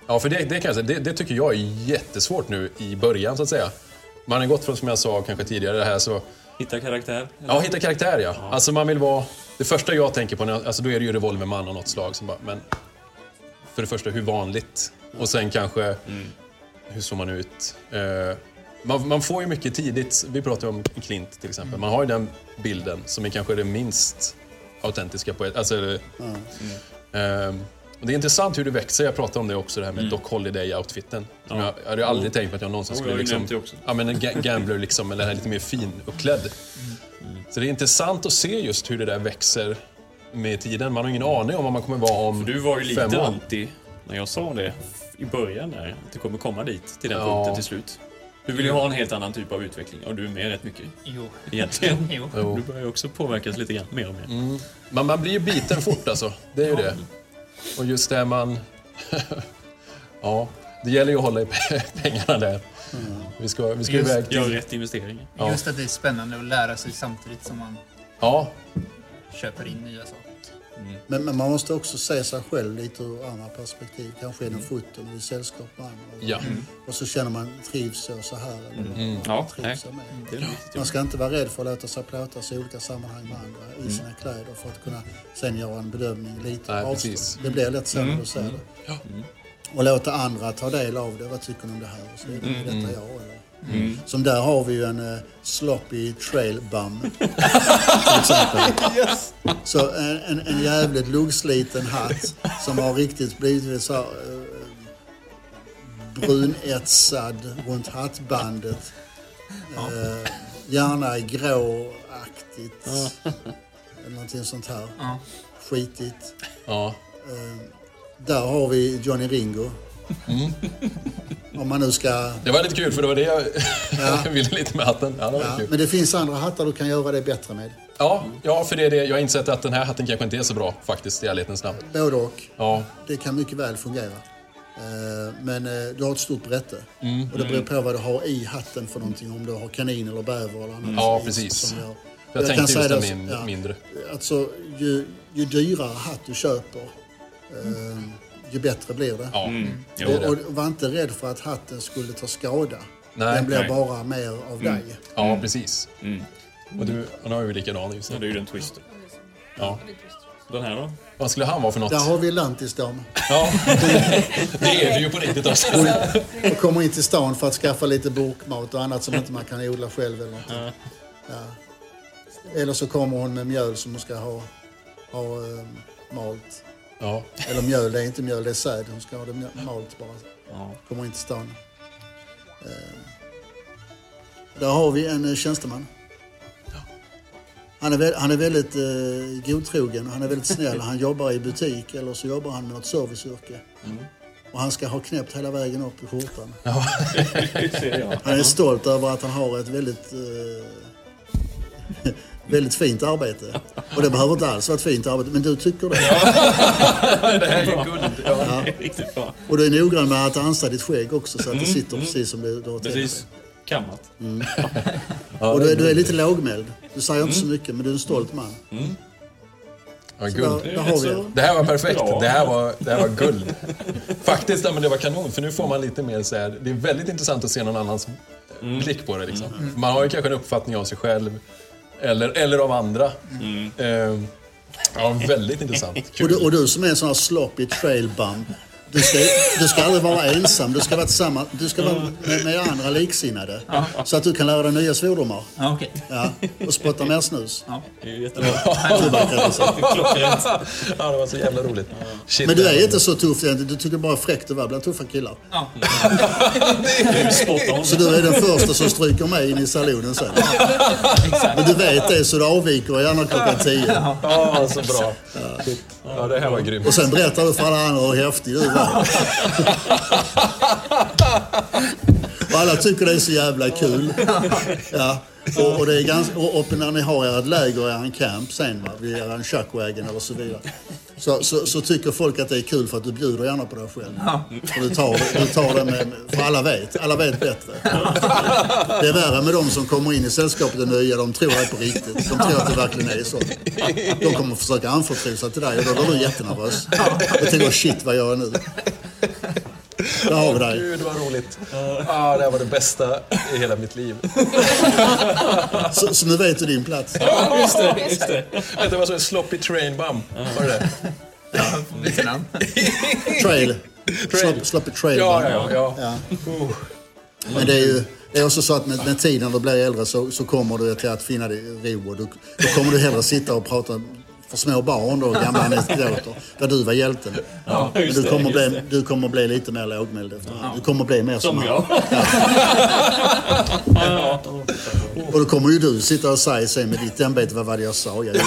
Ja, för det, det, kan jag säga, det, det tycker jag är jättesvårt nu i början, så att säga. Man har gått från, som jag sa kanske tidigare, det här så... Hitta karaktär. eller? Ja, hitta karaktär, ja. Alltså man vill vara... Det första jag tänker på, när jag, alltså då är det ju revolverman av något slag. Som bara, men för det första, hur vanligt? Och sen kanske, hur såg man ut? Eh, man, man får ju mycket tidigt, vi pratar om Clint till exempel. Man har ju den bilden som är kanske det minst autentiska på ett... Alltså, eh, Och det är intressant hur det växer. Jag pratade om det också, det här med Doc Holiday-outfiten. Som Jag, jag hade aldrig tänkt på att jag någonsin skulle jag har ju liksom... nämnt det också. Ja, men en ga- gambler liksom, eller lite mer finuppklädd. Så det är intressant att se just hur det där växer med tiden. Man har ingen aning om vad man kommer vara om Du var ju lite anti när jag sa det i början där. Att det kommer komma dit, till den Ja. punkten till slut. Du vill ju ha en helt annan typ av utveckling och du är med rätt mycket Jo. egentligen. Jo. Jo. Du börjar ju också påverkas lite grann mer och mer. Man, man blir ju biten fort alltså. Det är ju det. Och just det man... ja, det gäller ju att hålla i pe- pengarna där. Vi ska, vi ska Just- iväg Gör till... rätt investeringar. Ja. Just att det är spännande att lära sig samtidigt som man Ja, köper in nya saker. Men, men man måste också se sig själv lite ur andra perspektiv. Kanske är den foten och i sällskap med andra. ja. Och så känner man, trivs jag så här? Eller Ja, nej. trivs jag med? Det viktigt. Man ska inte vara rädd för att låta sig plåtas i olika sammanhang med andra Mm. i sina kläder för att kunna sen göra en bedömning lite Nej, avstånd. Det blir lätt så Mm. när du ser det. Och låta andra ta del av det. Vad tycker du om det här? Och så. Mm. Är detta jag? Eller? Som där har vi ju en uh, sloppy trail bum. till exempel. Så en, en, en jävligt luggsliten hatt som har riktigt blivit så här, uh, brunetsad runt hattbandet. Eh, gärna gråaktigt. Eller någonting sånt här. Ja. Skitigt. ja. Där har vi Johnny Ringo. Om man nu ska... Det var lite kul för det var det jag ville lite med hatten. Ja, det Ja, kul. men det finns andra hattar du kan göra det bättre med. Ja, ja, för det är det. Jag har insett att den här hatten kanske inte är så bra faktiskt i ärlighetens namn. Både och. Ja, Det kan mycket väl fungera. Eh, Men eh, du har ett stort brätte. Mm. Och det beror på vad du har i hatten för någonting. Om du har kanin eller bäver eller annat. Ja, precis. gör- jag, kan tänkte just det min, ja. mindre. Alltså, ju, ju dyrare hatt du köper, eh, ju bättre blir det. Ja, Mm. Och, och var inte rädd för att hatten skulle ta skada. Nej, Den blir nej. bara mer av dig. Ja, precis. Mm. Och du, han har ju likadan just Ja, nu. det är ju den twisten. Ja. Den här då? Vad skulle han vara för något? Där har vi lantisdam. Ja, det är det ju på riktigt också. Och kommer in till stan för att skaffa lite burkmat och annat som inte man kan odla själv. Eller, någonting. ja. eller så kommer hon med mjöl som hon ska ha, ha eh, malt. Ja, Eller mjöl, det är inte mjöl, det är säd. Hon ska ha det malt bara. Ja. Kommer in till stan. Eh, där har vi en eh, tjänsteman. Han är, han är väldigt eh, godtrogen, han är väldigt snäll. Han jobbar i butik eller så jobbar han med något serviceyrke. Och han ska ha knäppt hela vägen upp i skjortan. Han är stolt över att han har ett väldigt, eh, väldigt fint arbete. Och det behöver inte alls vara ett fint arbete, men du tycker det. det här är ju guld. Ja. Det är riktigt bra. Och du är noggrann med att ansa ditt skägg också så att det sitter precis som du, du har tänkt. Precis. Kammat. Och du är, du är lite lågmäld. Du säger inte så mycket, men du är en stolt man. Ja, Där, guld. där har vi det. Här var perfekt. Det här var, det här var guld. Faktiskt, ja, men det var kanon. För nu får man lite mer så här, Det är väldigt intressant att se någon annans blick på det. Liksom. Man har ju kanske en uppfattning av sig själv. Eller, eller av andra. Eh, ja, väldigt intressant. Och du, och du som är en sån här sloppy trail bum. Du ska, du ska aldrig vara ensam. Du ska vara, tillsammans, du ska vara med, med andra liksinnade. Så att du kan lära dig nya svordomar. Ja, okej. Ja, och spotta mer snus. Det är ju jättebra. Klockrent. Ja, det var så jävla roligt. Shit, Men du är inte så tuff egentligen. Du tycker bara fräckt att vara bland tuffa killar. Ja. Så du är den första som stryker med in i salonen sen. Men du vet det så du avviker gärna klockan tio. Ja, så bra. Ja, det här var grymt. Och sen berättar du för alla andra hur häftig du var. ハハハハ! Och alla tycker det är så jävla kul. Ja. Och, och, det är ganska, och uppe när ni har ert läger, er camp sen, va, vid er chuckwagon eller så vidare. Så, så, så tycker folk att det är kul för att du bjuder gärna på dig själv. För du tar, du tar det med, för alla vet, alla vet bättre. Det är värre med de som kommer in i sällskapet och nya, de tror det är på riktigt. De tror att det verkligen är så. De kommer försöka anförtro sig till dig och då blir du jättenervös. Och tänker, shit vad gör jag nu? Vi dig. Gud vad roligt. Ah, det här var det bästa i hela mitt liv. Så, så nu vet du din plats. Just det, just det. Det var så en sloppy train bum. Var det det? Lite namn. Trail. Slop, sloppy trail. Ja, va? ja, ja. ja. Men det är ju det är också så att med, med tiden när du blir äldre så, så kommer du till att finna dig ro. Och du, då kommer du hellre sitta och prata för små barn då, gamla anekdoter, där du var hjälten. Ja, Men du det, kommer, just bli, du kommer bli lite mer lågmäld efterhand. Du kommer bli mer som, Som jag. Ja. Och då kommer ju du sitta och säga sen med ditt ämbete, vad var det jag sa? Jag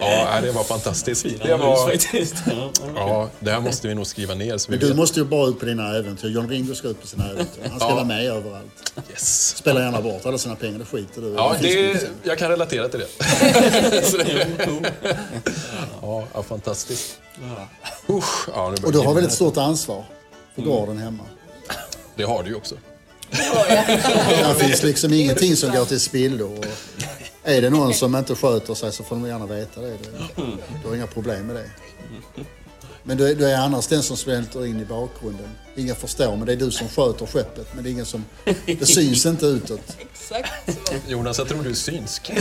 Ja, det var fantastiskt. Det var... Ja, det här måste vi nog skriva ner. Så vi Men du vet. måste ju bara ut på dina äventyr. John Ringo ska ut på sina äventyr. Han ska Ja. vara med överallt. Yes. Spelar gärna bort alla sina pengar, det skiter du. Ja, det, jag kan relatera till det. Ja, ja, fantastiskt. Usch, ja, Och du har väldigt stort ansvar för gården hemma. Det har du ju också. Det finns liksom ingenting som går till spillo. Och är det någon som inte sköter sig så får de gärna veta det. du har inga problem med det. Men du är, du är annars den som svälter in i bakgrunden. Ingen förstår, men det är du som sköter skeppet. Men det är ingen som... Det syns inte utåt. Exakt så. Jonas, jag tror du är synsk.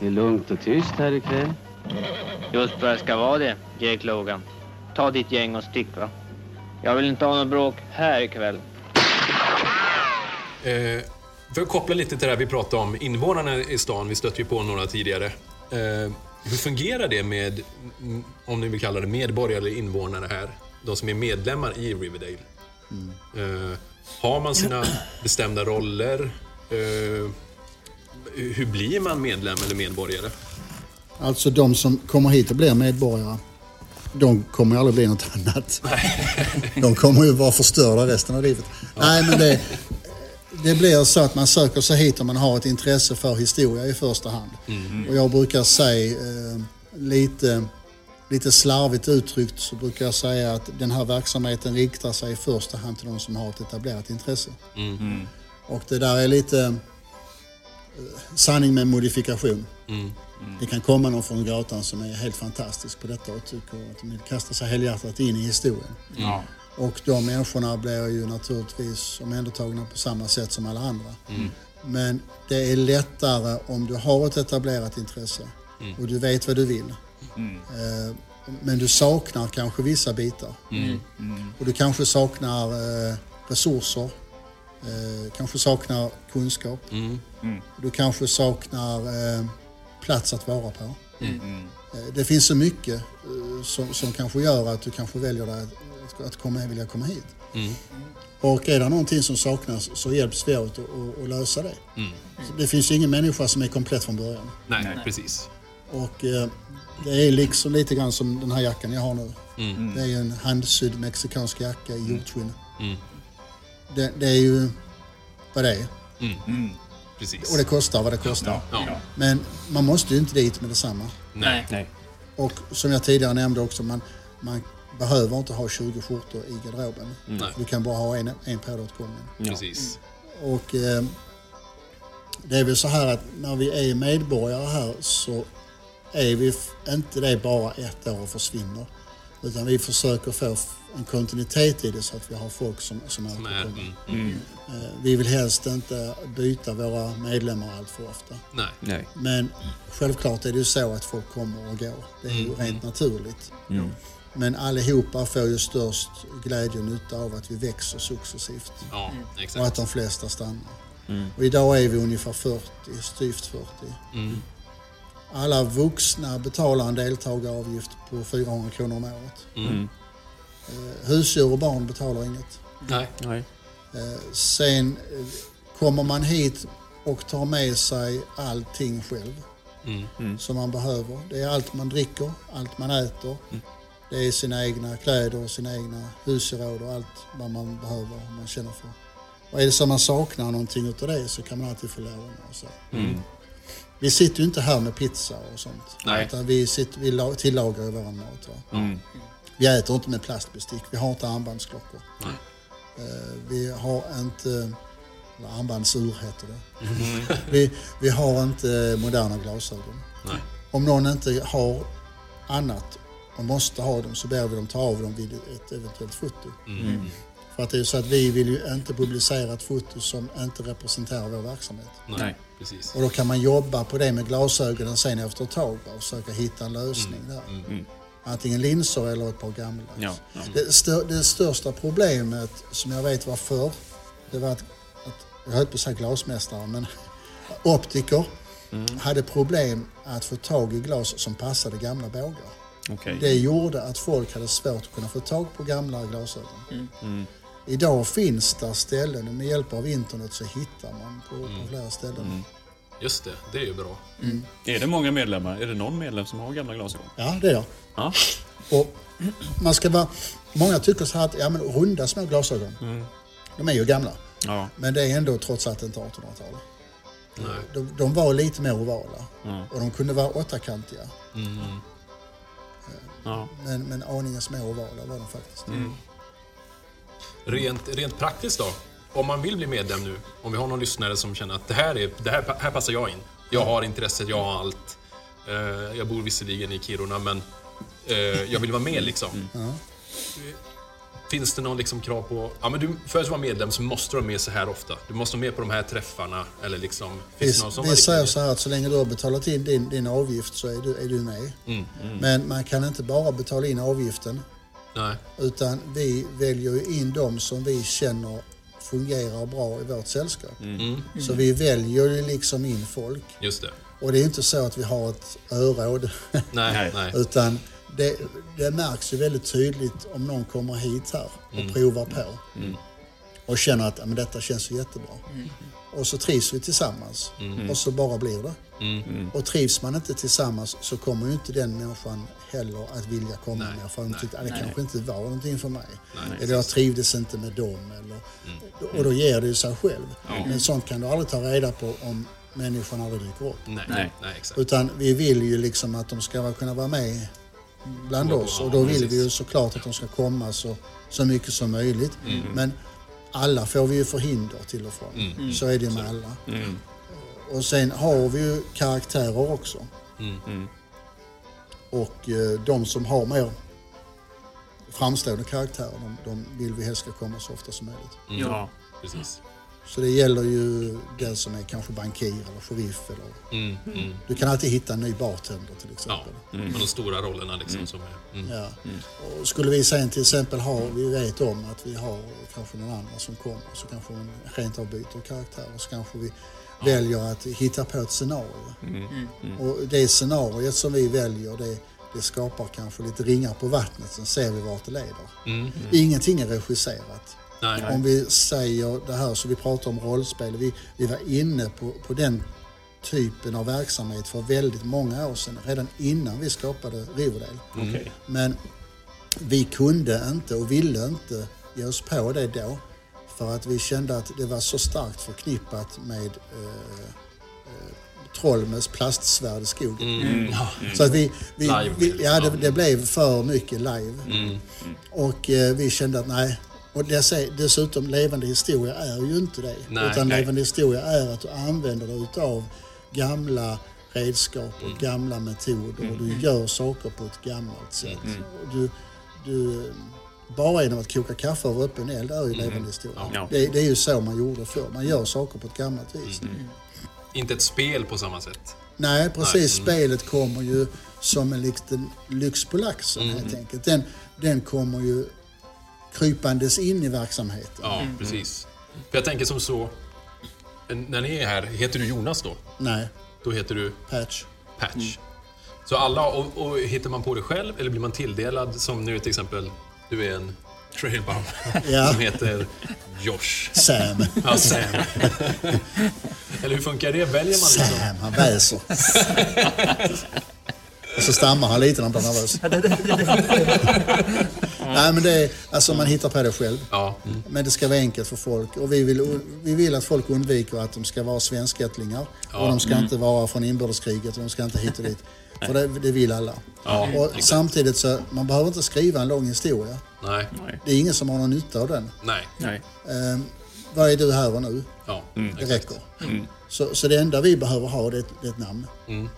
Det är lugnt och tyst här ikväll. Just vad det ska vara det, Jake Logan. Ta ditt gäng och stick va. Jag vill inte ha något bråk här ikväll. Eh, för att koppla lite till det här vi pratade om, invånarna i stan, vi stötte ju på några tidigare. Eh, hur fungerar det med, mm, om ni vill kalla det medborgare eller invånare här, de som är medlemmar i Riverdale? Eh, har man sina bestämda roller? Eh, hur blir man medlem eller medborgare? Alltså de som kommer hit och blir medborgare, de kommer ju aldrig bli något annat. De kommer ju vara förstörda resten av livet. Nej, men det, det blir så att man söker sig hit om man har ett intresse för historia i första hand. Och jag brukar säga eh, lite, lite slarvigt uttryckt så brukar jag säga att den här verksamheten riktar sig i första hand till de som har ett etablerat intresse. Och det där är lite eh, sanning med modifikation. Det kan komma någon från gatan som är helt fantastisk på detta och tycker att de vill kasta sig helhjärtat in i historien. Ja. Och de människorna blir ju naturligtvis omhändertagna på samma sätt som alla andra. Men det är lättare om du har ett etablerat intresse och du vet vad du vill. Eh, Men du saknar kanske vissa bitar. Och du kanske saknar eh, resurser. Eh, kanske saknar kunskap. Du kanske saknar eh, plats att vara på. Eh, Det finns så mycket eh, som, som kanske gör att du kanske väljer att, att komma, vilja komma hit. Och är det någonting som saknas så hjälps vi åt att, lösa det. Så Det finns ju ingen människa som är komplett från början. Nej, precis. Och eh, det är liksom lite grann som den här jackan jag har nu. Mm. Det är ju en handsydd mexikansk jacka i hjortskinn. Mm. Det, det är ju vad det är. Precis. Och det kostar vad det kostar. Ja. Men man måste ju inte dit med detsamma. Nej. Nej. Och som jag tidigare nämnde också, man, man behöver inte ha 20 skjortor i garderoben. Nej. Du kan bara ha en, en på dig åt gången. Precis. Och eh, det är väl så här att när vi är medborgare här så är vi inte det bara ett år och försvinner. Utan vi försöker få en kontinuitet i det så att vi har folk som, som Som är, återkommer. mm. Eh, Vi vill helst inte byta våra medlemmar allt för ofta. Nej. Nej. Men självklart är det ju så att folk kommer och går. Det är ju Mm. rent naturligt. Mm. Men allihopa får ju störst glädje och nytta av att vi växer successivt. Ja, Och att de flesta stannar. Mm. Och idag är vi ungefär 40, styvt 40. Mm. Alla vuxna betalar en deltagaravgift på 400 kronor om året. Mm. Eh, Husdjur och barn betalar inget. Nej. Nej. Eh, Sen eh, kommer man hit och tar med sig allting själv Mm. som man behöver. Det är allt man dricker, allt man äter. Det är sina egna kläder, sina egna husgeråd och allt vad man behöver och man känner för. Och är det så man saknar någonting utav det så kan man alltid få låna. Och så. Mm. Vi sitter ju inte här med pizza och sånt. Nej. Utan vi, sitter, vi la- tillagar ju vår mat. Mm. Vi äter inte med plastbestick, vi har inte armbandsklockor. Nej. Eh, Vi har inte, eller armbandsur heter det. Mm. Vi, vi har inte moderna glasögon. Nej. Om någon inte har annat och måste ha dem så ber vi dem ta av dem vid ett eventuellt foto. Mm. För att det är så att vi vill ju inte publicera ett foto som inte representerar vår verksamhet. Nej. Precis. Och då kan man jobba på det med glasögonen sen efter ett tag och försöka hitta en lösning där. Mm. antingen linser eller ett par gammeldags. Ja, ja. Det, stör, det största problemet som jag vet var förr, det var att, att jag höll på att säga glasmästare, men optiker Mm. hade problem att få tag i glas som passade gamla bågar. Okej. Det gjorde att folk hade svårt att kunna få tag på gamla glasögon. Mm. Idag finns det ställen, med hjälp av internet så hittar man på, på flera ställen. Just det, det är ju bra. Är det många medlemmar? Är det någon medlem som har gamla glasögon? Ja, det är jag. Ja. Och man ska vara, många tycker så här att ja, men runda små glasögon, de är ju gamla. Ja. Men det är ändå trots allt inte 1800-tal. Nej. De, de var lite mer ovala Ja. och de kunde vara åttakantiga. Ja. Men, men aningen små ovala var de faktiskt. Rent, rent praktiskt då? Om man vill bli medlem nu, om vi har någon lyssnare som känner att det här, är, det här, här passar jag in. Jag har intresset, jag har allt. Eh, jag bor visserligen i Kiruna, men eh, jag vill vara med liksom. Ja. Finns det någon liksom krav på... Ja, men du, för att vara medlem så måste du vara med så här ofta. Du måste vara med på de här träffarna. Eller liksom, finns det någon sån vi säger så här att så länge du har betalat in din, din avgift så är du, är du med. Mm, mm. Men man kan inte bara betala in avgiften Nej. utan vi väljer ju in de som vi känner fungerar bra i vårt sällskap. Mm. Så vi väljer ju liksom in folk. Just det. Och det är inte så att vi har ett öråd. Nej, nej. Utan det, det märks ju väldigt tydligt om någon kommer hit här och Mm. provar på. Mm. Och känner att men detta känns ju jättebra. Och så trivs vi tillsammans. Mm. Och så bara blir det. Mm. Och trivs man inte tillsammans så kommer ju inte den människan heller att vilja komma Nej, mer. För nej, tyckte att det nej. kanske inte var någonting för mig. Nej, eller jag trivdes inte med dem. Eller, Och då ger det ju sig själv. Men sånt kan du aldrig ta reda på om människan aldrig dyker upp. Nej, nej. nej exakt. Utan vi vill ju liksom att de ska kunna vara med bland oss. Och då vill vi ju såklart att de ska komma så, så mycket som möjligt. Mm. Men alla får vi ju förhinder till och från. Mm. Så är det med alla. Mm. Och sen har vi ju karaktärer också. Mm. Och eh, de som har mer framstående karaktärer, de, de vill vi helst ska komma så ofta som möjligt. Mm. Ja, precis. Så det gäller ju den som är kanske bankir eller sheriff. Eller, Mm. Mm. Du kan alltid hitta en ny bartender till exempel. Ja, med de stora rollerna liksom som är... Mm. Ja. Och skulle vi sen till exempel ha, vi vet om att vi har kanske någon annan som kommer, så kanske man rent av byter karaktär och så kanske vi väljer att hitta på ett scenario. Och det scenariot som vi väljer, det, det skapar kanske lite ringar på vattnet, sen ser vi vart det leder. Mm. Ingenting är regisserat. Nej. Om vi säger det här så vi pratar om rollspel, vi, vi var inne på, på den typen av verksamhet för väldigt många år sedan, redan innan vi skapade Riverdale. Okej. Men vi kunde inte och ville inte ge oss på det då. För att vi kände att det var så starkt förknippat med eh, eh, Trollmens plastsvärd i skogen. Mm. Ja. Så att vi, vi, Live, vi, ja, det, det blev för mycket live. Mm. Och eh, vi kände att nej. Och dess, dessutom, levande historia är ju inte det. Nej, utan nej. levande historia är att du använder dig utav gamla redskap och Mm. gamla metoder och du gör saker på ett gammalt sätt. Mm. Och du, du, bara genom att koka kaffe över öppen eld är ju levande historia. Mm. Ja. Det, det är ju så man gjorde förr. Man gör saker på ett gammalt vis. Mm. Inte ett spel på samma sätt. Nej, precis. Nej, mm. Spelet kommer ju som en liten lyx på laxen Mm. helt enkelt. Den, den kommer ju krypandes in i verksamheten. Ja, precis. För jag tänker som så, när ni är här, heter du Jonas då? Nej, Då heter du patch. Patch. Så alla, och, och hittar man på det själv eller blir man tilldelad som nu till exempel, du är en trailbum Ja. som heter Josh. Sam. Ja, Sam. eller hur funkar det? Väljer man liksom? Sam, han väser. Och så stammar han lite när han blir nervös. Nej, men det är, alltså man hittar på det själv. Ja. Mm. Men det ska vara enkelt för folk. Och vi vill, vi vill att folk undviker att de ska vara svenskättlingar. Ja. Och de ska Mm. inte vara från inbördeskriget och de ska inte hit och dit. För det, det vill alla. Ja, och exakt. samtidigt så, man behöver inte skriva en lång historia. Nej. Det är ingen som har någon nytta av den. Nej. Nej. Ehm, vad är du här och nu? Ja, Det exakt. räcker. Mm. Så, så det enda vi behöver ha det är ett, det är ett namn. Mm.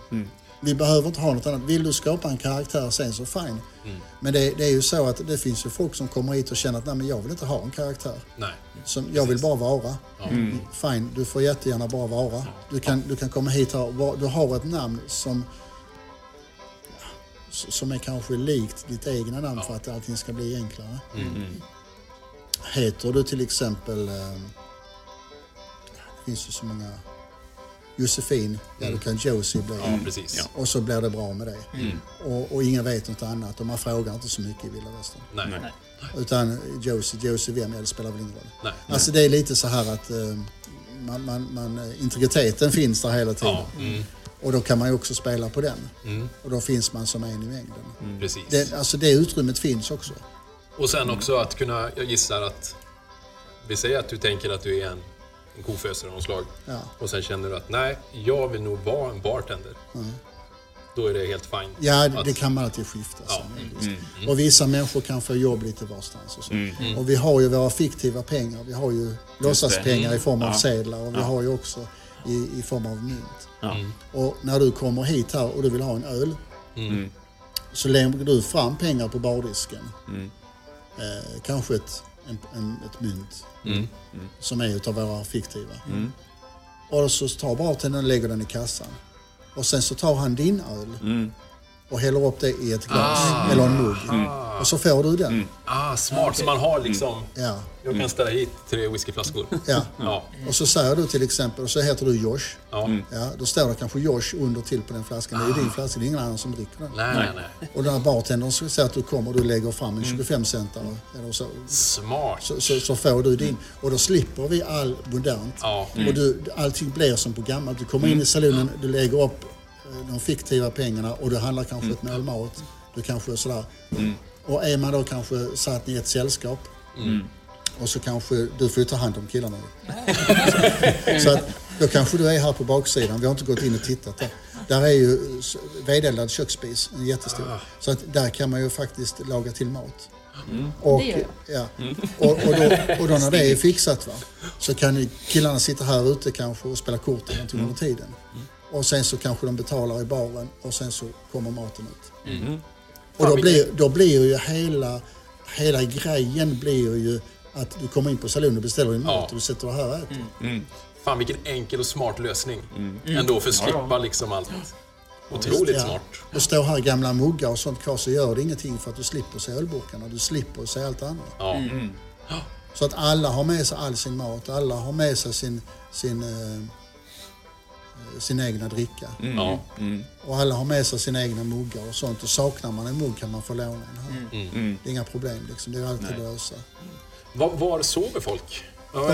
Vi behöver inte ha något annat. Vill du skapa en karaktär sen så fine. Mm. Men det, det är ju så att det finns ju folk som kommer hit och känner att Nej, men jag vill inte ha en karaktär. Nej. Som, jag vill bara vara. Ja. Mm. Fine, du får jättegärna bara vara. Du kan, du kan komma hit och ha, du har ett namn som som är kanske likt ditt egna namn för att allting ska bli enklare. Heter du till exempel, eh, det finns ju så många, Josefin, ja då kan Josie bli. Ja, precis. Och så blir det bra med det. Mm. Och, och ingen vet något annat och man frågar inte så mycket i vilda västern. Nej. Nej. Utan Josie, Josie vem? Ja, det spelar väl ingen roll. Nej. Alltså det är lite så här att eh, man, man, man, eh, integriteten finns där hela tiden. Ja, mm. Och då kan man ju också spela på den. Mm. Och då finns man som en i mängden. Precis. Det, alltså det utrymmet finns också. Och sen också att kunna, jag gissar att, vi säger att du tänker att du är en, en kofösare av något slag. Ja. Och sen känner du att nej, jag vill nog vara en bartender. Mm. Då är det helt fine. Ja, det, att, det kan man alltid skifta. Ja. sen, Mm. visst. Mm. Och vissa människor kan få jobb lite varstans. Och, så. Mm. Mm. och vi har ju våra fiktiva pengar. Vi har ju låtsaspengar Mm. i form av Ja. sedlar och vi Ja. har ju också i, i form av mynt. Mm. Och när du kommer hit här och du vill ha en öl Mm. så lägger du fram pengar på bardisken. Mm. Eh, kanske ett, en, en, ett mynt Mm. som är utav våra fiktiva. Mm. Och så tar bartendern och lägger den i kassan. Och sen så tar han din öl Mm. Och häller upp det i ett glas Ah. eller en mugg. Mm. Och så får du den. Ah, smart. Så man har liksom... Ja. Jag kan ställa hit tre whiskyflaskor. Ja. ja. Och så säger du till exempel, och så heter du Josh. Ja. Ja, då står det kanske Josh under till på den flaskan. Det är ju din flaska, det är ingen annan som dricker den. Nej, nej, nej. Och den här bartendern säger att du kommer och du lägger fram en 25 centare. Eller så, Smart. så, så, så får du din. Och då slipper vi all modernt. Ja. Och du, allting blir som på gammalt. Du kommer in i salonen, du lägger upp de fiktiva pengarna och du handlar kanske ett mål mat. Du kanske sådär. Och är man då kanske satt i ett sällskap Mm. och så kanske du får ju ta hand om killarna. så, att, då kanske du är här på baksidan. Vi har inte gått in och tittat där. Där är ju vedeldad köksspis, en jättestor. Så att där kan man ju faktiskt laga till mat. Och, Det gör ja, och, och, då, och då när det är fixat va, så kan ju killarna sitta här ute kanske och spela kort eller någonting under tiden. Och sen så kanske de betalar i baren och sen så kommer maten ut. Mm. Och då blir, då blir ju hela, hela grejen blir ju att du kommer in på salonen och beställer din mat och du sätter dig här och äter. Mm. Fan vilken enkel och smart lösning. Mm. Ändå för att Ja, ja. slippa liksom allt. Otroligt Ja. smart. Och står här gamla muggar och sånt kvar så gör det ingenting för att du slipper se ölburkarna. Du slipper se allt annat. Ja. Mm. Så att alla har med sig all sin mat, alla har med sig sin, sin, eh, sin egna dricka. Mm. Ja. Och alla har med sig sina egna muggar och sånt. Och saknar man en mugg kan man få låna en här. Mm. Det är inga problem liksom, det är alltid att lösa. Var, var sover folk?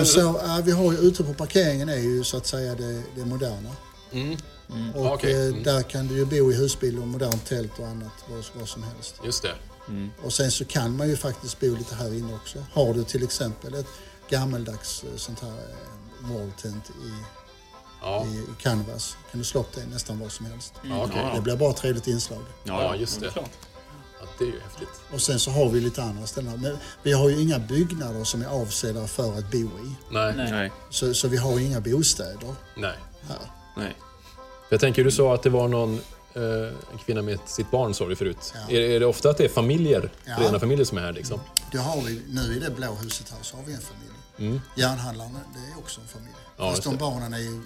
Så, ja, vi har ju ute på parkeringen är ju så att säga det, det moderna. Mm. Och okej. eh, Mm. där kan du ju bo i husbil och modernt tält och annat, vad, vad som helst. Just det. Och sen så kan man ju faktiskt bo lite här inne också. Har du till exempel ett gammeldags eh, sånt här eh, walltent i, Ja. i, i canvas kan du slå upp det nästan vad som helst. Ja, okej. Det blir bara ett trevligt inslag. Ja, just det. Ja, det är ju häftigt. Och sen så har vi lite andra ställen. Men vi har ju inga byggnader som är avsedda för att bo i. Nej. Nej. Så, så vi har inga bostäder Nej. här. Nej. Jag tänker, du sa att det var någon eh, en kvinna med sitt barn, sa du förut. Ja. Är, är det ofta att det är familjer, Ja. rena familjer som är här liksom? Det har vi, nu i det blå huset här så har vi en familj. Mm. Järnhandlaren, det är också en familj. Ja, Fast de barnen är ju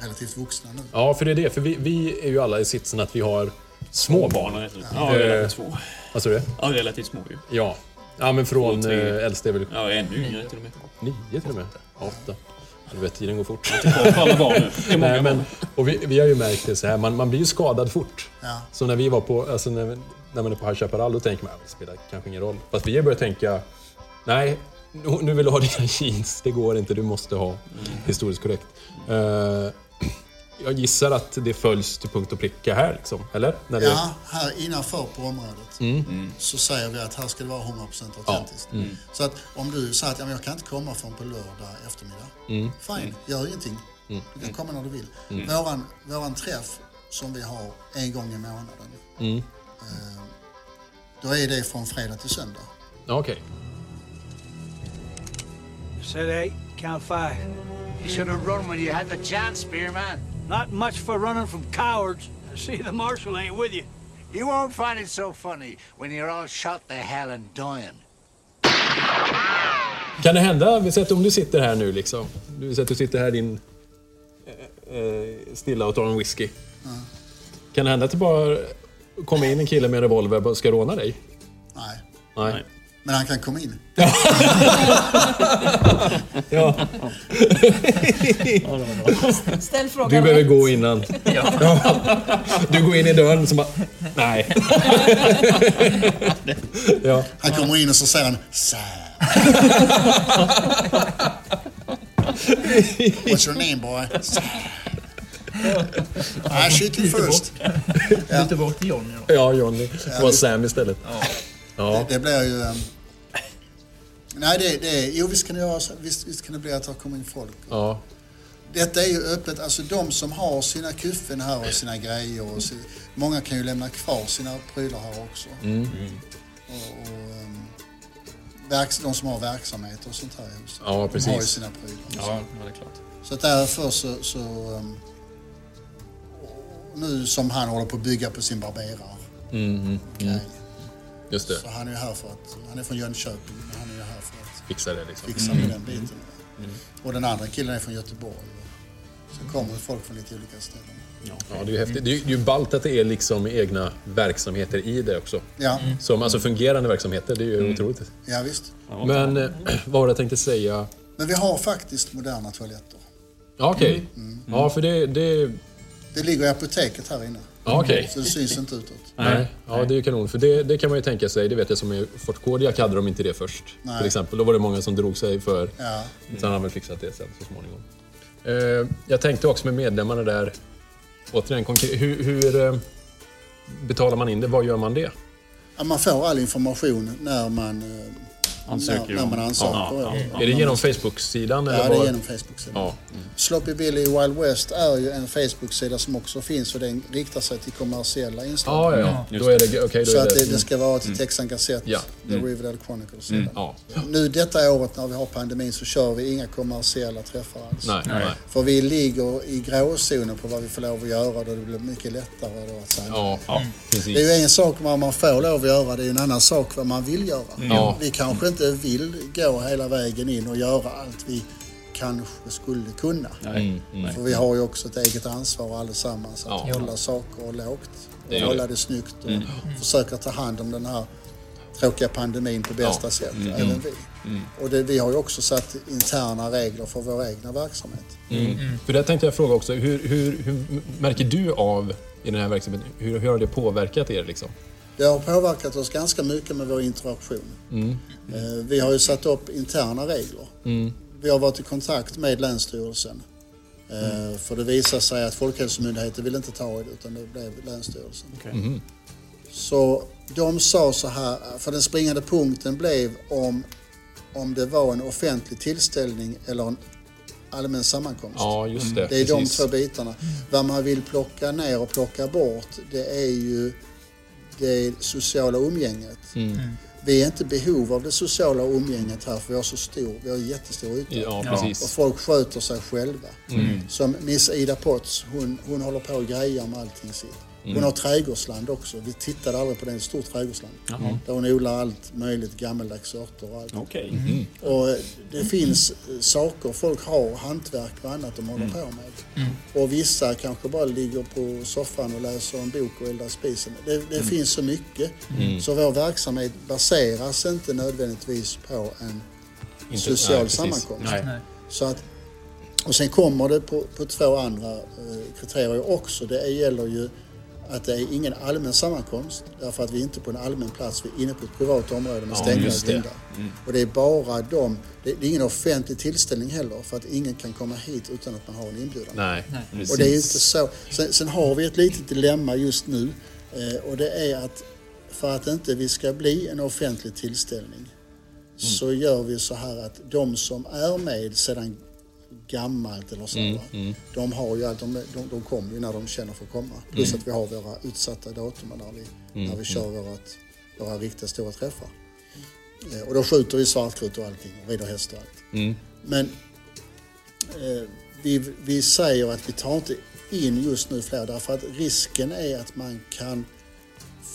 relativt vuxna nu. Ja, för det är det. För vi, vi är ju alla i sitsen att vi har små barn. Ja, relativt små. Vad sa du? Ja, relativt små ju. Ja. Ja, men från eh, äldst är väl... Ja, ännu yngre till och med. Nio till och med? Åtta. Du vet, tiden går fort. Alla barn nu. Det är många Nej, men, och vi, vi har ju märkt det så här, man, man blir ju skadad fort. Ja. Så när vi var på, alltså när, när man är på High Chaparral, då tänker man att det spelar kanske ingen roll. Fast vi har börjat tänka, nej, nu, nu vill du ha dina jeans, det går inte, du måste ha historiskt korrekt. Eh, jag gissar att det följs till punkt och pricka här, liksom, eller? När det, Ja, här innanför på området Mm. så säger vi att här ska det vara 100% autentiskt. Ja, mm. Så att om du säger att ja, jag kan inte komma förrän på lördag eftermiddag. Mm. Fine, gör ingenting. Mm. Du kan komma när du vill. Mm. Våran, våran träff som vi har en gång i månaden, Mm. eh, då är det från fredag till söndag. Okej. Said eight, count five. You should have run when you had the chance, Spearman. Not much for running from cowards. I see the marshal ain't with you. You won't find it so funny when you're all shot to hell and dying. Kan det hända, vi att om du sitter här nu liksom, du säger att du sitter här din eh, eh, stilla och tar en whisky. Kan det hända att det bara komma in en kille med en revolver och ska råna dig? Nej. Nej. Men han kan komma in. Ja. Ställ frågan Du behöver rätt. gå innan. Ja. Du går in i dörren så bara... Nej. Ja. Han kommer in och så säger han Sam. What's your name boy? Sam. I shoot you first. Ja. Byter bort till Johnny då. Ja, Johnny. Det var Sam istället. Ja. Det, det blir ju... ehm, nej, det, det, jo visst kan det göra så. Visst, visst kan det bli att det kommer in folk. Ja. Detta är ju öppet, alltså de som har sina kuffen här och sina grejer och si, Många kan ju lämna kvar sina prylar här också. Mm. Och, och, ehm, verks, de som har verksamhet och sånt här i huset. Ja, De har ju precis. sina prylar. Ja, ja, det är klart. Så därför så... så och nu som han håller på att bygga på sin barberare. Mm, mm, mm. Just det. Så han är ju här för att... Han är från Jönköping, men han är ju här för att Fixa det liksom. fixa Mm. med den biten. Och den andra killen är från Göteborg. Sen kommer folk från lite olika ställen. Ja, det är ju häftigt. Det är ju- det är ju ballt att det är liksom egna verksamheter i det också. Ja. Mm. Som, alltså fungerande verksamheter, det är ju otroligt. Ja, visst. Men eh, vad var det jag tänkte säga? Men vi har faktiskt moderna toaletter. Ja, okej. Mm. Ja, för det... det... Det ligger i apoteket här inne. Ja, okej. Så det syns inte utåt. Nej. Ja, det är ju kanon. För det, det kan man ju tänka sig. Det vet jag som i Fort Kodiak hade de inte det först. Nej. Till exempel. Då var det många som drog sig för... Ja. Sen har han väl fixat det sen så småningom. Eh, jag tänkte också med medlemmarna där. Återigen, konkret, hur, hur eh, betalar man in det? Vad gör man det? Ja, man får all information när man, Ansöker när, när man ansöker. Ja, ja. Är det genom Facebook-sidan? Ja, eller det är genom Facebook-sidan. Ja. Sloppy Billy Wild West är ju en Facebook-sida som också finns och den riktar sig till kommersiella inslag. Ja, ja, ja. Då är det- okej, då Så är att det- det, mm. ska vara till Mm. Texan Gazette, Ja. The Mm. Riverdale Chronicles. Mm. Ja. Nu detta året när vi har pandemin så kör vi inga kommersiella träffar alls. Nej, nej. För vi ligger i gråzonen på vad vi får lov att göra och det blir mycket lättare då att säga Ja, ja, precis. Det är ju en sak vad man får lov att göra, det är ju en annan sak vad man vill göra. Ja. Vi kanske inte vill gå hela vägen in och göra allt vi kanske skulle kunna. Nej. Mm, För vi har ju också ett eget ansvar allesammans att Ja. hålla saker lågt Det och hålla det. det snyggt och Mm. försöka ta hand om den här tråkiga pandemin på bästa Ja. sätt, Mm. även Mm. vi. Mm. Och det, vi har ju också satt interna regler för vår egna verksamhet. Mm. För det tänkte jag fråga också. Hur, hur, hur märker du av i den här verksamheten? Hur, hur har det påverkat er? Liksom? Det har påverkat oss ganska mycket med vår interaktion. Mm. Eh, Vi har ju satt upp interna regler. Mm. Vi har varit i kontakt med Länsstyrelsen. Eh, För det visade sig att Folkhälsomyndigheten ville inte ta i det utan det blev Länsstyrelsen. Mhm. Så de sa så här, för den springande punkten blev om, om det var en offentlig tillställning eller en allmän sammankomst. Ja, just det. Det är de Precis. två bitarna. Vad man vill plocka ner och plocka bort det är ju det sociala umgänget. Mm. Vi är inte i behov av det sociala umgänget här för vi har så stor, vi har jättestor yta. Ja, precis. Och folk sköter sig själva. Mm. Som Miss Ida Potts, hon, hon håller på och grejer med allting sitt. Hon Mm. har trädgårdsland också. Vi tittade aldrig på det, ett stort trädgårdsland. Jaha. Där hon odlar allt möjligt gammaldags sorter och allt. Okej. Mm. Och eh, det finns eh, saker folk har, hantverk och annat de håller Mm. på med. Och vissa kanske bara ligger på soffan och läser en bok och eldar spisen. Det, det Mm. finns så mycket. Mm. Så vår verksamhet baseras inte nödvändigtvis på en Inte- social nej, sammankomst. Nej. Så att, och sen kommer det på, på två andra eh, kriterier också. Det gäller ju att det är ingen allmän sammankomst därför att vi är inte på en allmän plats, vi är inne på ett privat område med Ja, stängda grindar. Mm. Och det är bara de, det, är ingen offentlig tillställning heller för att ingen kan komma hit utan att man har en inbjudan. Nej, Och det är inte så. Sen, sen har vi ett litet dilemma just nu eh, och det är att för att inte vi ska bli en offentlig tillställning så gör vi så här att de som är med sedan gammalt eller så, Mm, mm. de har ju de, de, de kommer ju när de känner för att komma. Plus Mm. att vi har våra utsatta datum när vi, Mm, när vi kör mm. vårat, våra riktiga stora träffar. Eh, Och då skjuter vi svartkrut och allting och rider häst och allt. Mm. Men eh, vi, vi säger att vi tar inte in just nu fler därför att risken är att man kan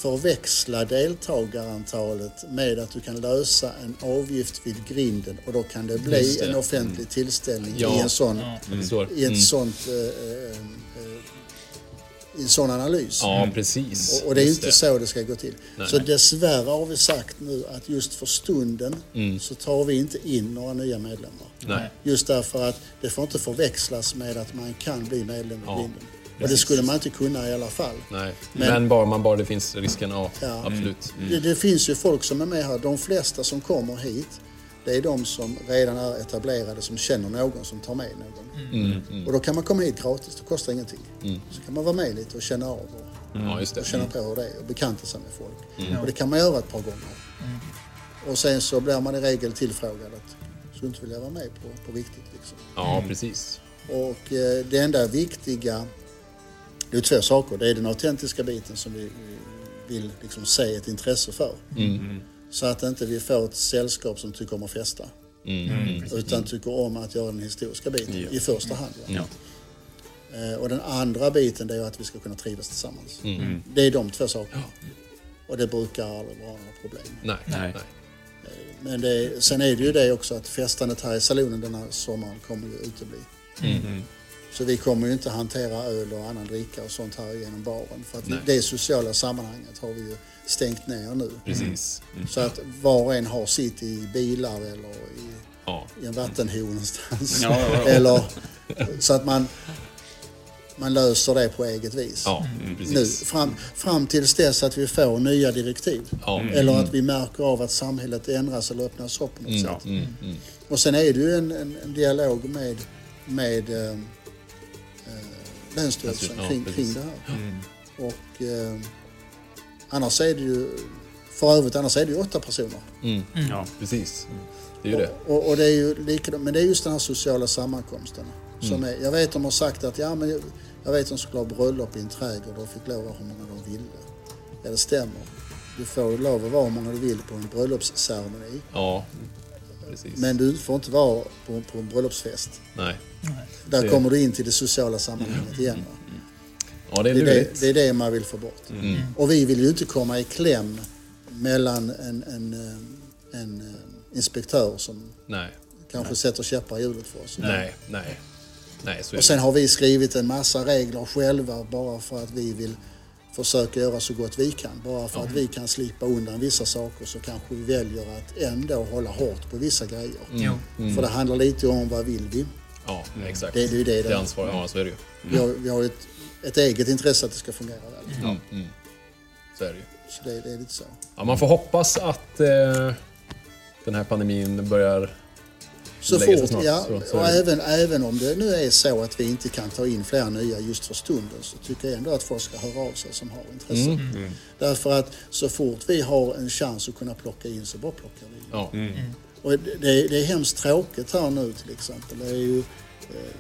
förväxla deltagarantalet med att du kan lösa en avgift vid grinden och då kan det bli det. en offentlig Mm. tillställning Ja, i en sån, ja, förstår. i ett Mm. sånt eh, eh, eh, i en sån analys. Ja, precis. Och, och det är Just inte det. så det ska gå till. Nej. Så dessvärre har vi sagt nu att just för stunden Mm. så tar vi inte in några nya medlemmar. Nej. Just därför att det får inte förväxlas med att man kan bli medlem i Ja, Blinden. Och det skulle man inte kunna i alla fall. Nej. Men- Men, bara man bara det finns risken, ja, Ja. absolut. Det, det finns ju folk som är med här. De flesta som kommer hit, det är de som redan är etablerade, som känner någon som tar med någon. Mm, mm. Och då kan man komma hit gratis, det kostar ingenting. Mm. Så kan man vara med lite och känna av och, Ja, just det. och känna Mm. på hur det är och bekanta sig med folk. Mm. Och det kan man göra ett par gånger. Och sen så blir man i regel tillfrågad att skulle inte vilja vara med på, på riktigt. Liksom. Ja, precis. Och eh, det enda viktiga, det är två saker. Det är den autentiska biten som vi vi vill liksom se ett intresse för. Mm. Så att inte vi får ett sällskap som tycker om att festa. Mm. Mm. Utan tycker om att göra den historiska biten Ja. i första hand. Ja. Eh, Och den andra biten det är att vi ska kunna trivas tillsammans. Mm. Det är de två sakerna. Och det brukar aldrig vara några problem. Nej. Nej. Men det, sen är det ju det också att festandet här i salonen den här sommaren kommer ju utebli. Mm. Så vi kommer ju inte hantera öl och annan dricka och sånt här genom baren. För att Nej. det sociala sammanhanget har vi ju stängt ner nu. Precis. Mm. Så att var och en har sitt i bilar eller i, Ja. i en vattenho någonstans. Ja, ja, eller, så att man, man löser det på eget vis. Ja, mm, nu, fram, fram tills dess att vi får nya direktiv. Ja. Eller Mm. att vi märker av att samhället ändras eller öppnas upp på något Mm. sätt. Mm. Mm. Och sen är det ju en, en, en dialog med, med eh, Länsstyrelsen Ja, kring, kring det här. Mm. Och eh, annars är det ju, för övrigt annars är det ju åtta personer. Mm. Ja, precis. Det är ju det. Och, och det är ju likadant, men det är just den här sociala sammankomsten. Som Mm. är, jag vet de har sagt att ja, men jag, vet de skulle ha bröllop i en trädgård och fick lov att hur många de ville. Ja, det stämmer. Du får lov att vara hur många du vill på en bröllopsceremoni. Ja, precis. Men du får inte vara på, på en bröllopsfest. Nej. Där Det- kommer du in till det sociala sammanhanget igen. Va? Ja, det är det, är det, det är det man vill få bort. Mm. Och vi vill ju inte komma i kläm mellan en, en, eh, en eh, inspektör som Nej. kanske Nej. sätter käppar i hjulet för oss. Nej, nej. Nej, Och sen har vi skrivit en massa regler själva bara för att vi vill försöka göra så gott vi kan. Bara för Ja. att vi kan slippa undan vissa saker så kanske vi väljer att ändå hålla hårt på vissa grejer. Mm. Mm. För det handlar lite om vad vill vi. Ja, exakt. Det, är ju det Det det är är. ansvar, ja så är det ju. Vi har, vi har ett, ett eget intresse att det ska fungera väl. Mm. Mm. Så är det ju. Så det, det är lite så. Ja, man får hoppas att eh, den här pandemin börjar Så fort, snart. ja. Så, så och är även, även om det nu är så att vi inte kan ta in fler nya just för stunden så tycker jag ändå att folk ska höra av sig som har intresse. Mm. Mm. Därför att så fort vi har en chans att kunna plocka in så bara plockar vi in. Ja. Mm. Och det, det, det är hemskt tråkigt här nu till exempel. Det är ju, eh,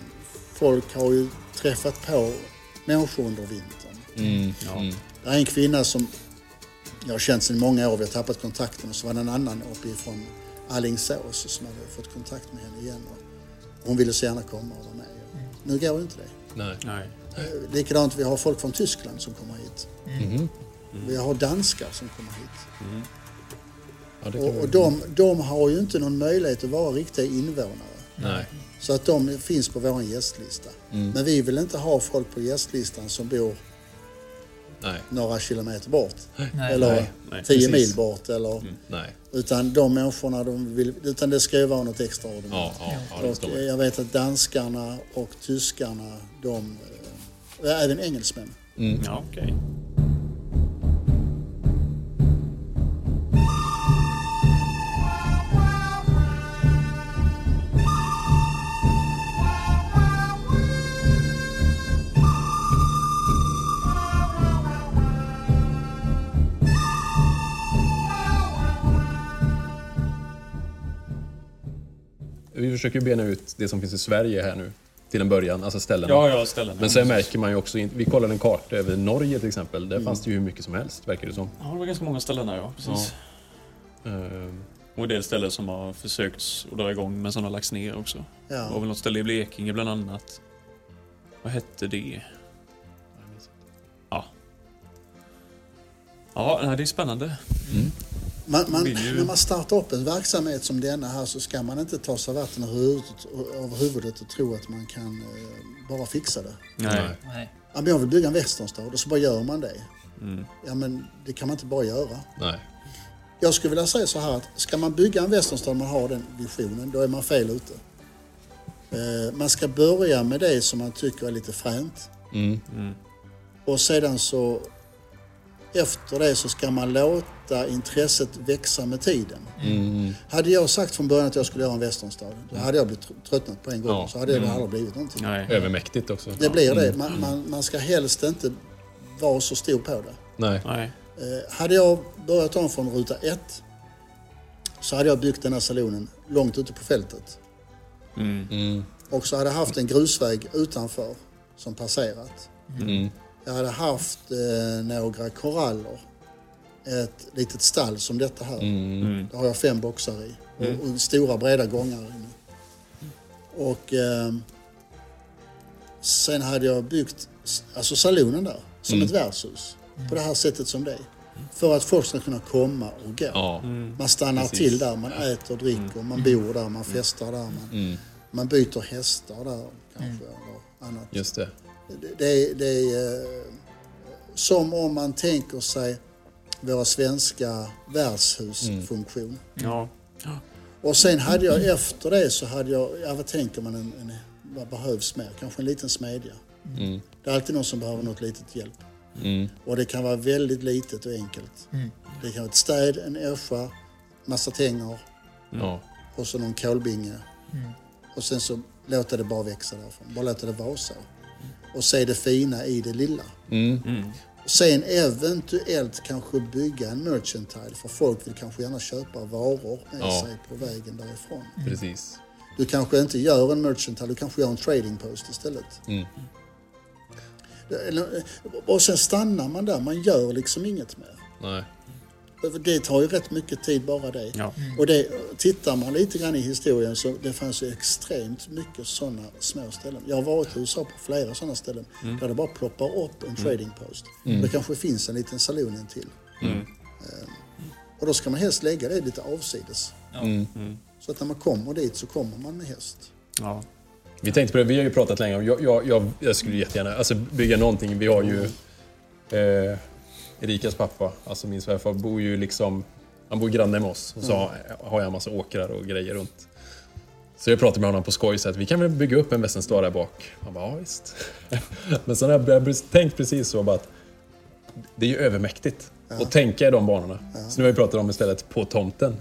folk har ju träffat på människor under vintern. Mm. Mm. Det är en kvinna som jag har känt sedan många år, vi har tappat kontakten och så var det en annan uppifrån Alingsås som hade fått kontakt med henne igen. Och hon ville så gärna komma och vara med. Nu går inte det. Nej. Nej. Eh, Likadant, vi har folk från Tyskland som kommer hit. Mhm. Vi har danskar som kommer hit. Mm. Ja, Och, och de, de har ju inte någon möjlighet att vara riktiga invånare. Nej. Så att de finns på vår gästlista. Mm. Men vi vill inte ha folk på gästlistan som bor Nej. några kilometer bort. Nej. Eller Nej, nej, tio precis. mil bort. Eller, Nej. Utan de människorna, de vill, utan det ska ju vara något extraordinärt. Ja, ja, ja, jag. vet att danskarna och tyskarna, de, eh, även engelsmän. Mm. Ja, okej. Vi försöker bena ut det som finns i Sverige här nu till en början, alltså ställena. Ja, ja, ställena. Men sen märker man ju också, vi kollade en karta över Norge till exempel, där Mm. fanns det ju hur mycket som helst verkar det som. Ja, det var ganska många ställen där ja. Precis. Ehm, Och en del ställen som har försökt att dra igång men som har lagts ner också. Ja. Det var väl något ställe i Blekinge bland annat. Vad hette det? Ja. Ja, det är spännande. Man, man, ju- När man startar upp en verksamhet som denna här så ska man inte ta sig vatten över huvudet, över huvudet och tro att man kan eh, bara fixa det. Nej. Nej. ja, men jag vill bygga en westernstad och så bara gör man det. Mm. Ja men det kan man inte bara göra. Nej. Jag skulle vilja säga så här att ska man bygga en westernstad och man har den visionen, då är man fel ute. Eh, Man ska börja med det som man tycker är lite fränt. Mm. Och sedan så efter det så ska man låta intresset växa med tiden. Mm. Hade jag sagt från början att jag skulle göra en westernstad, då hade jag blivit tr- tröttnat på en gång. Ja. Så hade det Mm. aldrig blivit någonting. Övermäktigt också. Det blir det. Mm. Man, man, man ska helst inte vara så stor på det. Nej. Eh, hade jag börjat om från ruta ett så hade jag byggt den här salonen långt ute på fältet. Mm. Och så hade jag haft en grusväg utanför som passerat. Mm. Jag hade haft eh, några koraller. Ett litet stall som detta här. Mm. Där har jag fem boxar i. Mm. Och, och stora breda gångar inne. Och eh, sen hade jag byggt alltså salonen där som Mm. ett värdshus. På det här sättet som det är. För att folk ska kunna komma och gå. Ja. Mm. Man stannar Precis. till där, man äter, dricker, man bor där, man festar där. Man, Mm. man byter hästar där kanske. Eller annat. Just det. Det, det, är eh, som om man tänker sig våra svenska värdshusfunktion. Ja. Och sen hade jag efter det så hade jag, ja vad tänker man, en, en, vad behövs mer? Kanske en liten smedja. Mm. Det är alltid någon som behöver något litet hjälp. Mm. Och det kan vara väldigt litet och enkelt. Mm. Det kan vara ett städ, en ässja, massa tänger Ja. och så någon kolbinge. Mm. Och sen så låta det bara växa därifrån. Bara låta det vara så. Och se det fina i det lilla. Mm. Och sen eventuellt kanske bygga en merchantile för folk vill kanske gärna köpa varor med Ja. sig på vägen därifrån. Precis. Du kanske inte gör en merchantile, du kanske gör en trading post istället. Mm. Och sen stannar man där, man gör liksom inget mer. Nej. Det tar ju rätt mycket tid bara det. Ja. Och det, tittar man lite grann i historien så det fanns ju extremt mycket sådana små ställen. Jag har varit i USA på flera sådana ställen Mm. där det bara ploppar upp en trading post. Mm. Det kanske finns en liten saloon in till. Mm. Eh, Och då ska man helst lägga det lite avsides. Mm. Så att när man kommer dit så kommer man med häst. Ja. Vi tänkte på det, vi har ju pratat länge om, jag, jag, jag, jag skulle jättegärna alltså, bygga någonting. Vi har ju eh, Erikas pappa, alltså min svärfar, bor ju liksom, han bor granne med oss. Och så har- har jag en massa åkrar och grejer runt. Så jag pratade med honom på skoj så att vi kan väl bygga upp en västernstad där bak. Han bara, ja visst. Men sen har jag tänkt precis så bara att det är ju övermäktigt att tänka i de banorna. Så nu har vi pratat om istället på tomten,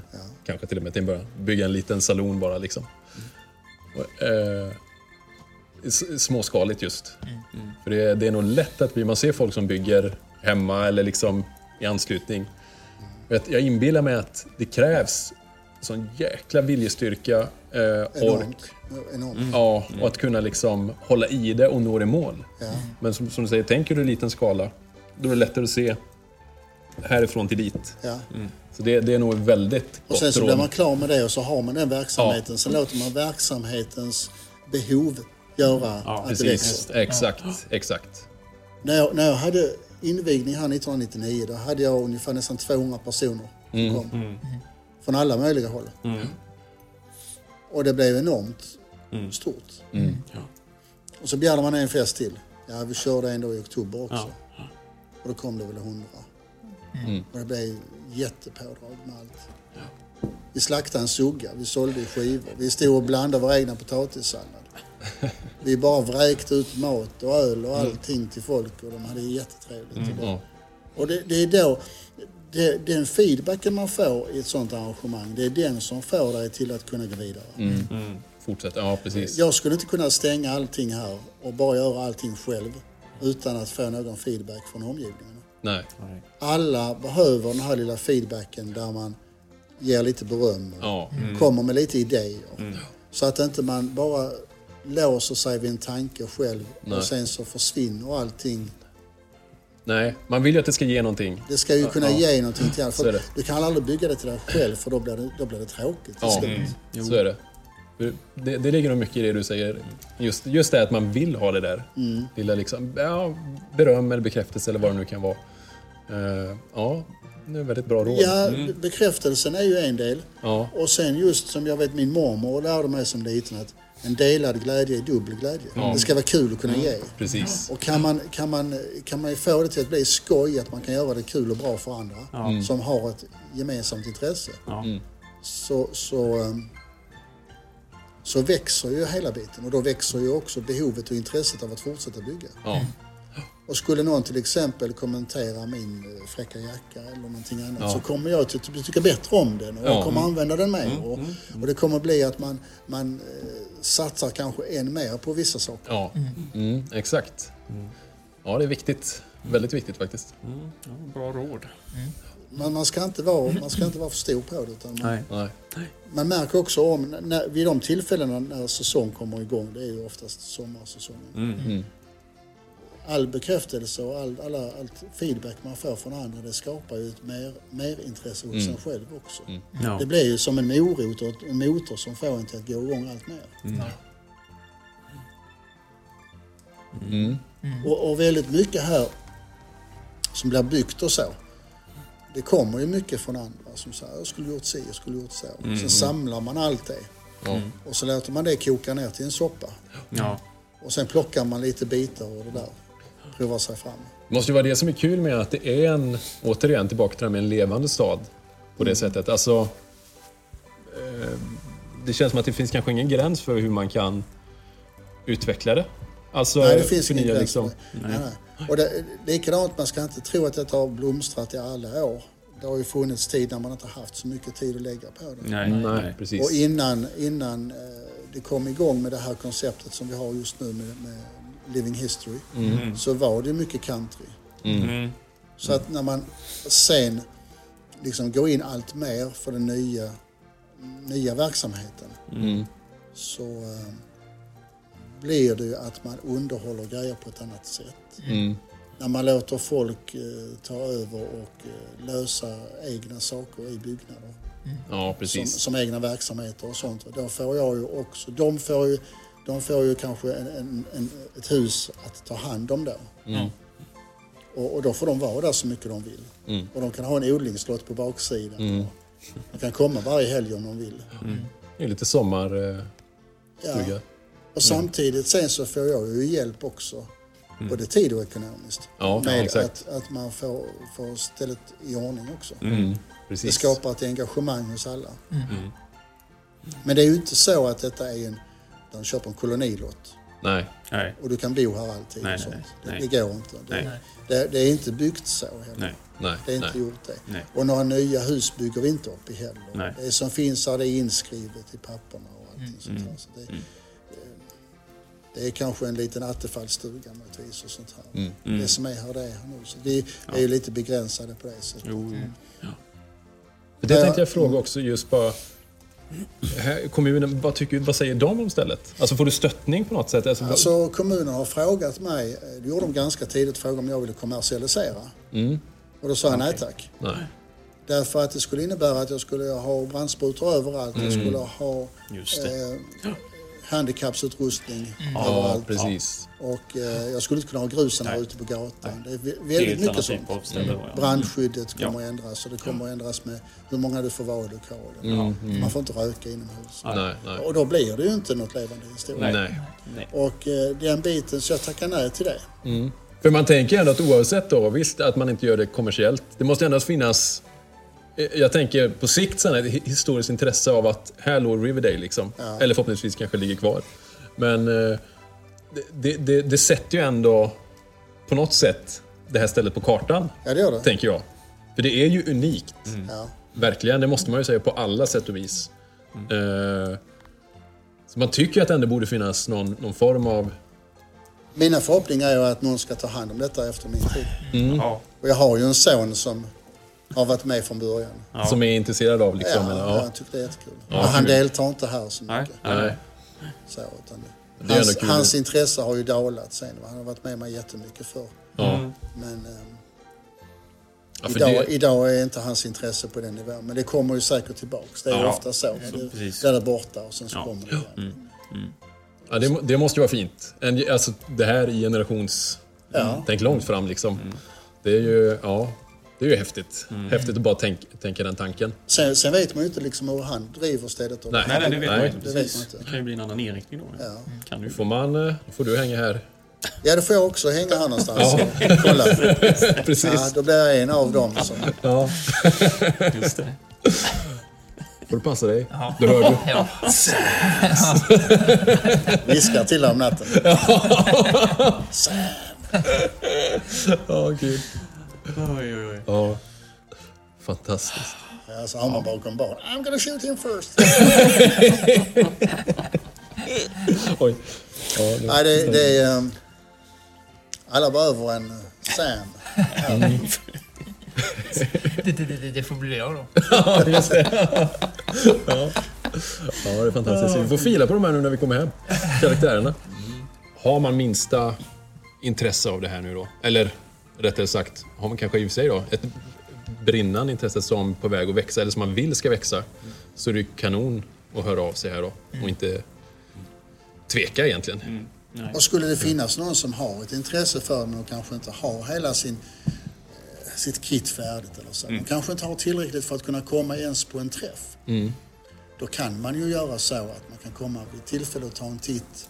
kanske till och med till en början, bygga en liten salon bara liksom. Och, eh, småskaligt just. För det, det är nog lätt att vi, man ser folk som bygger hemma eller liksom i anslutning. Jag, inbillar mig att det krävs sån jäkla viljestyrka, eh, ork. Enormt. Enormt. Ja, och att kunna liksom hålla i det och nå det mål. Ja. Men som, som du säger, tänker du i liten skala, då är det lättare att se härifrån till dit. Ja. Så det, det är nog väldigt Och sen gott så blir man klar med det och så har man den verksamheten. Sen låter man verksamhetens behov göra att det Precis, växer. exakt, exakt. När jag, när jag hade invigning här 1999 då hade jag ungefär nästan 200 personer som Mm. kom. Mm. Från alla möjliga håll. Mm. Och det blev enormt Mm. stort. Mm. Och så begärde man en fest till. Ja, vi körde en då i oktober också. Ja. Och då kom det väl 100. Mm. Och det blev jättepådrag med allt. Vi slaktade en sugga, vi sålde i skivor. Vi stod och blandade vår egna potatissallad. Vi bara vräkte ut mat och öl och allting till folk och de hade jättetrevligt. Mm. Ja. Och det, det är då, det, den feedbacken man får i ett sånt arrangemang, det är den som får dig till att kunna gå vidare. Mm. Fortsätt, ja precis. Jag skulle inte kunna stänga allting här och bara göra allting själv utan att få någon feedback från omgivningen. Nej. Alla behöver den här lilla feedbacken där man ger lite beröm och Ja. Mm. kommer med lite idéer. Så att inte man bara låser sig vid en tanke själv Nej. och sen så försvinner allting. Nej, man vill ju att det ska ge någonting. Det ska ju kunna Ja. ge någonting till alla. Du kan aldrig bygga det till dig själv för då blir det, då blir det tråkigt Ja, slut. så är det. Det, det ligger nog mycket i det du säger. Just, just det att man vill ha det där. Mm. Lilla liksom, ja, beröm eller bekräftelse eller vad det nu kan vara. Eh, ja, det är väldigt bra råd. Ja, Mm. bekräftelsen är ju en del. Ja. Och sen just som jag vet min mormor lärde mig som liten att en delad glädje är dubbel glädje. Ja. Det ska vara kul att kunna ge. Precis. Och kan man, kan, man, kan man ju få det till att bli skoj, att man kan göra det kul och bra för andra Ja. Mm. som har ett gemensamt intresse. Ja. Så, så, ehm, så växer ju hela biten och då växer ju också behovet och intresset av att fortsätta bygga. Och skulle någon till exempel kommentera min eh, fräcka jacka eller någonting annat Ja. så kommer jag ty- tycka bättre om den och Ja. jag kommer använda den mer. Mm, Och, och det kommer bli att man, man eh, satsar kanske än mer på vissa saker. Ja, mm, exakt. Ja, det är viktigt. Väldigt viktigt faktiskt. Ja, bra råd. Men man ska inte vara, man ska inte vara för stor på det. Utan man, Nej. man märker också om, när, vid de tillfällena när säsong kommer igång, det är ju oftast sommarsäsongen. Mm. All bekräftelse och all, alla, allt feedback man får från andra, det skapar ju ett mer, mer intresse hos Mm. en själv också. Ja. Det blir ju som en morot och en motor som får en till att gå igång allt mer. Mm. Och, och väldigt mycket här som blir byggt och så. Det kommer ju mycket från andra som säger jag skulle gjort si, jag skulle gjort så. Mm. Sen samlar man allt det. Ja. Och så låter man det koka ner till en soppa. Ja. Och sen plockar man lite bitar och det där. Provar sig fram. Det måste ju vara det som är kul med att det är en, återigen tillbaka till det med en levande stad på det sättet. Alltså, eh, det känns som att det finns kanske ingen gräns för hur man kan utveckla det. Alltså, nej, det finns ingen gräns. liksom. Nej. Nej, Och det, likadant, man ska inte tro att detta har blomstrat i alla år. Det har ju funnits tid när man inte haft så mycket tid att lägga på det. Nej, Nej, precis. Och innan, innan eh, det kom igång med det här konceptet som vi har just nu med, med Living History Mm. så var det mycket country. Mm. Så att när man sen liksom går in allt mer för den nya, nya verksamheten Mm. så eh, blir det ju att man underhåller grejer på ett annat sätt. Mm. När man låter folk eh, ta över och eh, lösa egna saker i byggnader. Ja, Som, precis. som egna verksamheter och sånt. Då får jag ju också, de får ju, de får ju kanske en, en, en, ett hus att ta hand om då. Mm. Och, och då får de vara där så mycket de vill. Mm. Och de kan ha en odlingslott på baksidan. Mm. De kan komma varje helg om de vill. Det är lite sommarstuga. Ja. Och samtidigt sen så får jag ju hjälp också. Både tid och ekonomiskt. Mm. Ja, ja, med exakt. att, att man får, får stället i ordning också. Mm. Det skapar ett engagemang hos alla. Mm. Men det är ju inte så att detta är en... De köper en kolonilott Nej. Nej. och du kan bo här alltid. Nej, och nej, sånt. nej. Det, det går inte. Det, Nej. det, det är inte byggt så heller. Nej. Nej. Det är inte Nej. gjort det. Nej. Och några nya hus bygger vi inte upp i heller. Nej. Det som finns här det är inskrivet i papperna och allting sånt här. Så det, det är kanske en liten attefallsstuga möjligtvis och sånt här. Mm. Mm. Det som är här det är här nu. Så vi är ju lite begränsade på det sättet. Jo, jo. För Det tänkte jag fråga också just bara. Kommunen, vad, tycker, vad säger de om stället? Alltså får du stöttning på något sätt? Alltså, Alltså kommunen har frågat mig, eh, det gjorde de ganska tidigt, frågade om jag ville kommersialisera. mm, Och då sa jag nej tack. nej. Därför att det skulle innebära att jag skulle ha brandsprutor överallt. Jag skulle ha eh, handikappsutrustning Ja, överallt. precis. Och eh, jag skulle inte kunna ha grusen här Nej. ute på gatan. Det är vä- Det är väldigt mycket sånt. typ ja. Brandskyddet Ja. kommer att ändras och det kommer att ändras med hur många du får vara i lokalen. Mm, mm. Man får inte röka inomhus. Nej, nej. Och då blir det ju inte något levande historia. Nej. Nej. Och eh, den biten, så jag tackar nej till det. Mm. För man tänker ändå att oavsett då, visst att man inte gör det kommersiellt. Det måste ändå finnas, jag tänker på sikt sen, ett hi- historiskt intresse av att här låg Riverdale liksom. Ja. Eller förhoppningsvis kanske ligger kvar. Men eh, det, det, det, det sätter ju ändå på något sätt det här stället på kartan, Ja, det gör det. tänker jag. För det är ju unikt. Ja. Verkligen, det måste man ju säga på alla sätt och vis. Eh, så man tycker att det ändå borde finnas någon, någon form av... Mina förhoppningar är ju att någon ska ta hand om detta efter min tid. Mm, Ja. Och jag har ju en son som har varit med från början. Ja. Som är intresserad av liksom. ja, eller, ja. ja. jag tycker det är jättekul. Ja, Men han deltar inte här så mycket. Nej. Så, utan Det hans, hans intresse har ju dalat sen. Han har varit med mig jättemycket förr. Ja. Men ehm, Ja, för idag, det- idag är inte hans intresse på den nivån. Men det kommer ju säkert tillbaks. Det är ju Ja. ofta så. Så, Det, precis. det är borta och sen så Ja. kommer det igen. Ja, det, det måste ju vara fint. En, alltså, det här i generations... Ja. Tänk långt fram liksom. Det är ju, ja. Det är ju häftigt. Häftigt att bara tänk, tänka den tanken. Sen, sen vet man ju inte liksom hur han driver stället. Nej, Nej, nej, det vet man Nej. inte. Det vet Precis. man inte. Det kan ju bli en annan inriktning då. Ja. Kan ju. Får, man, eh, får du hänga här. Ja, det får jag också hänga här någonstans. Ja. Kolla. Precis. Ja, då blir jag en av dem som... Ja. Just det. Får du passa dig. Du hör du. Ja. Viskar till om natten. Ja, gud. Oj, oj, oj. Ja. Fantastiskt. Ja, så har man bakom barn. I'm gonna shoot him first. Oj. Ja, nu- Nej, det, det är... um, Alla behöver en uh, Sam. Det, det, det, det får bli jag då. Ja, just det. Ja. ja, det är fantastiskt. Vi får fila på de här nu när vi kommer hem. Karaktärerna. Har man minsta intresse av det här nu då? Eller rättare sagt, har man kanske i och för sig då ett brinnande intresse som på väg att växa eller som man vill ska växa. Så är det ju kanon att höra av sig här då och inte tveka egentligen. Och skulle det finnas någon som har ett intresse för men och kanske inte har hela sin, eh, sitt kit färdigt eller så. Man kanske inte har tillräckligt för att kunna komma ens på en träff. Mm. Då kan man ju göra så att man kan komma vid tillfälle och ta en titt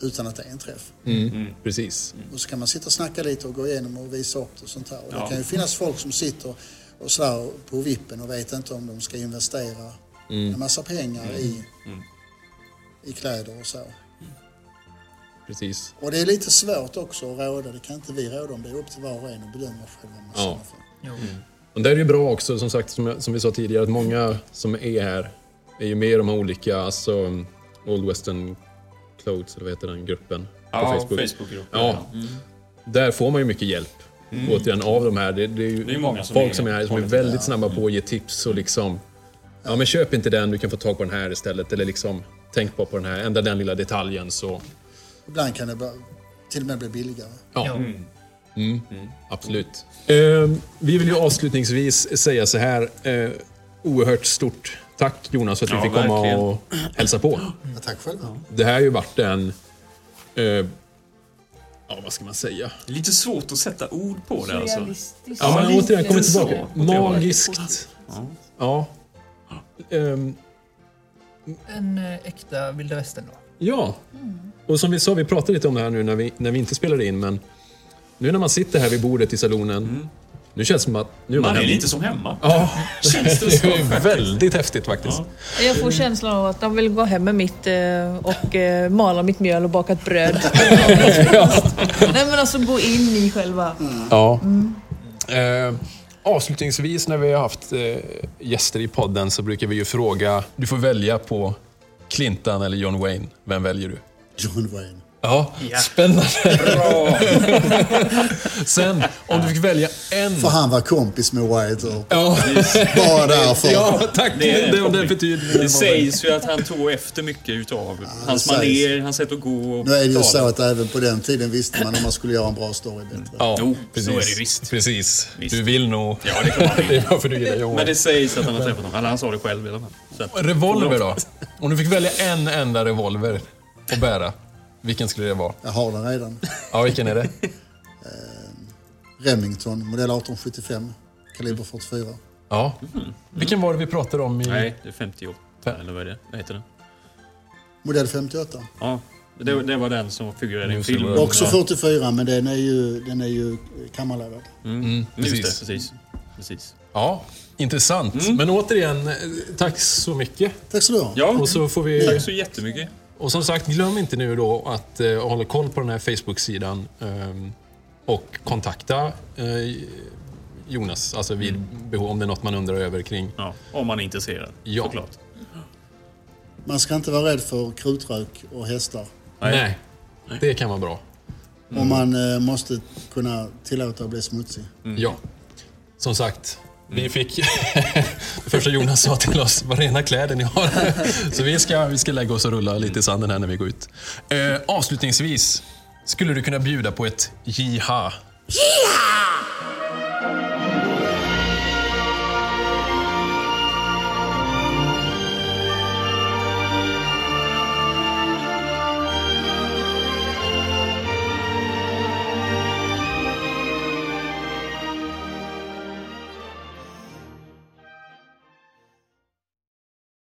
utan att det är en träff. Mm. Precis. Och så kan man sitta och snacka lite och gå igenom och visa upp det och sånt där. Och Ja. Det kan ju finnas folk som sitter och sådär på vippen och vet inte om de ska investera Mm. en massa pengar i, Mm. i kläder och så. Precis. Och det är lite svårt också att råda. Det kan inte vi råda om. Det är upp till var och en att bedöma själv vad man Ja. för. Mm. Och där är det ju bra också, som sagt, som, jag, som vi sa tidigare, att många som är här är ju med i de här olika, alltså Old Western Clothes, eller vad heter den gruppen? Ja, Facebookgruppen, Ja. Mm. Där får man ju mycket hjälp. Mm. Återigen, av de här. Det, det är ju Det är många som folk är- som är här som är väldigt det. snabba på att ge tips och liksom Ja men köp inte den, du kan få tag på den här istället. Eller liksom, tänk bara på den här, ändra den lilla detaljen så... Ibland kan det bara, till och med bli billigare. Ja. Mm. Mm. Absolut. Eh, vi vill ju avslutningsvis säga så här. Eh, oerhört stort tack Jonas för att Ja, vi fick komma verkligen. och hälsa på. Ja, tack själva. Det här har ju varit en... Eh, ja, vad ska man säga? Lite svårt att sätta ord på det alltså. Ja, men återigen, kommer tillbaka. Magiskt. Ja. Ja. Ehm, En eh, äkta vilda västern då. ja. Och som vi sa, vi pratade lite om det här nu när vi, när vi inte spelade in, men nu när man sitter här vid bordet i salonen, nu känns det som att nu är man, Man är lite som hemma. Ja, Känns det det är faktiskt. väldigt häftigt faktiskt. Jag får känslan av att de vill gå hem med mitt eh, och eh, mala mitt mjöl och baka ett bröd. Nej men alltså gå in i själva... Ja. Eh, avslutningsvis när vi har haft eh, gäster i podden så brukar vi ju fråga, du får välja på Clintan eller John Wayne. Vem väljer du? John Wayne. Ja, spännande. Bra. Sen, om du fick välja en... För han var kompis med White Ja. bara därför. Ja, tack. Det, Det, det, betyder det sägs ju att han tog efter mycket utav hans det sägs. manér, hans sätt att gå och Nu är det ju så att även på den tiden visste man om man skulle göra en bra story bättre. Ja, Jo, precis. så är det ju visst. Precis. Visst. Du vill nog... Ja, det kan man det är varför du gillar John Men det sägs att han har träffat honom. Eller han sa det själv i alla fall. Revolver då? Om du fick välja en enda revolver att bära, vilken skulle det vara? Jag har den redan. Ja, vilken är det? Remington, modell 1875, kaliber 44. Ja. Vilken var det vi pratade om i... Nej, det är 58. Eller vad är det? Vad heter den? Modell 58. Ja, det, det var den som figurerade i filmen. Mm. Också Ja. 44, men den är ju, den är ju kammarladdad. Mm. Just precis. det, precis. precis. Ja, intressant. Men återigen, eh, tack så mycket. Tack så du ha. Ja, Och så får vi... tack så jättemycket. Och som sagt, glöm inte nu då att eh, hålla koll på den här Facebook-sidan ehm, och kontakta eh, Jonas, alltså vid behov, om det är något man undrar över kring. Ja, om man är intresserad, Ja. såklart. Man ska inte vara rädd för krutrök och hästar. Nej. det kan vara bra. Och man eh, måste kunna tillåta att bli smutsig. Ja. Som sagt, vi fick... det första Jonas sa till oss, vad rena kläder ni har. Så vi ska, vi ska lägga oss och rulla lite i sanden här när vi går ut. Eh, avslutningsvis, skulle du kunna bjuda på ett jiha? Jiha!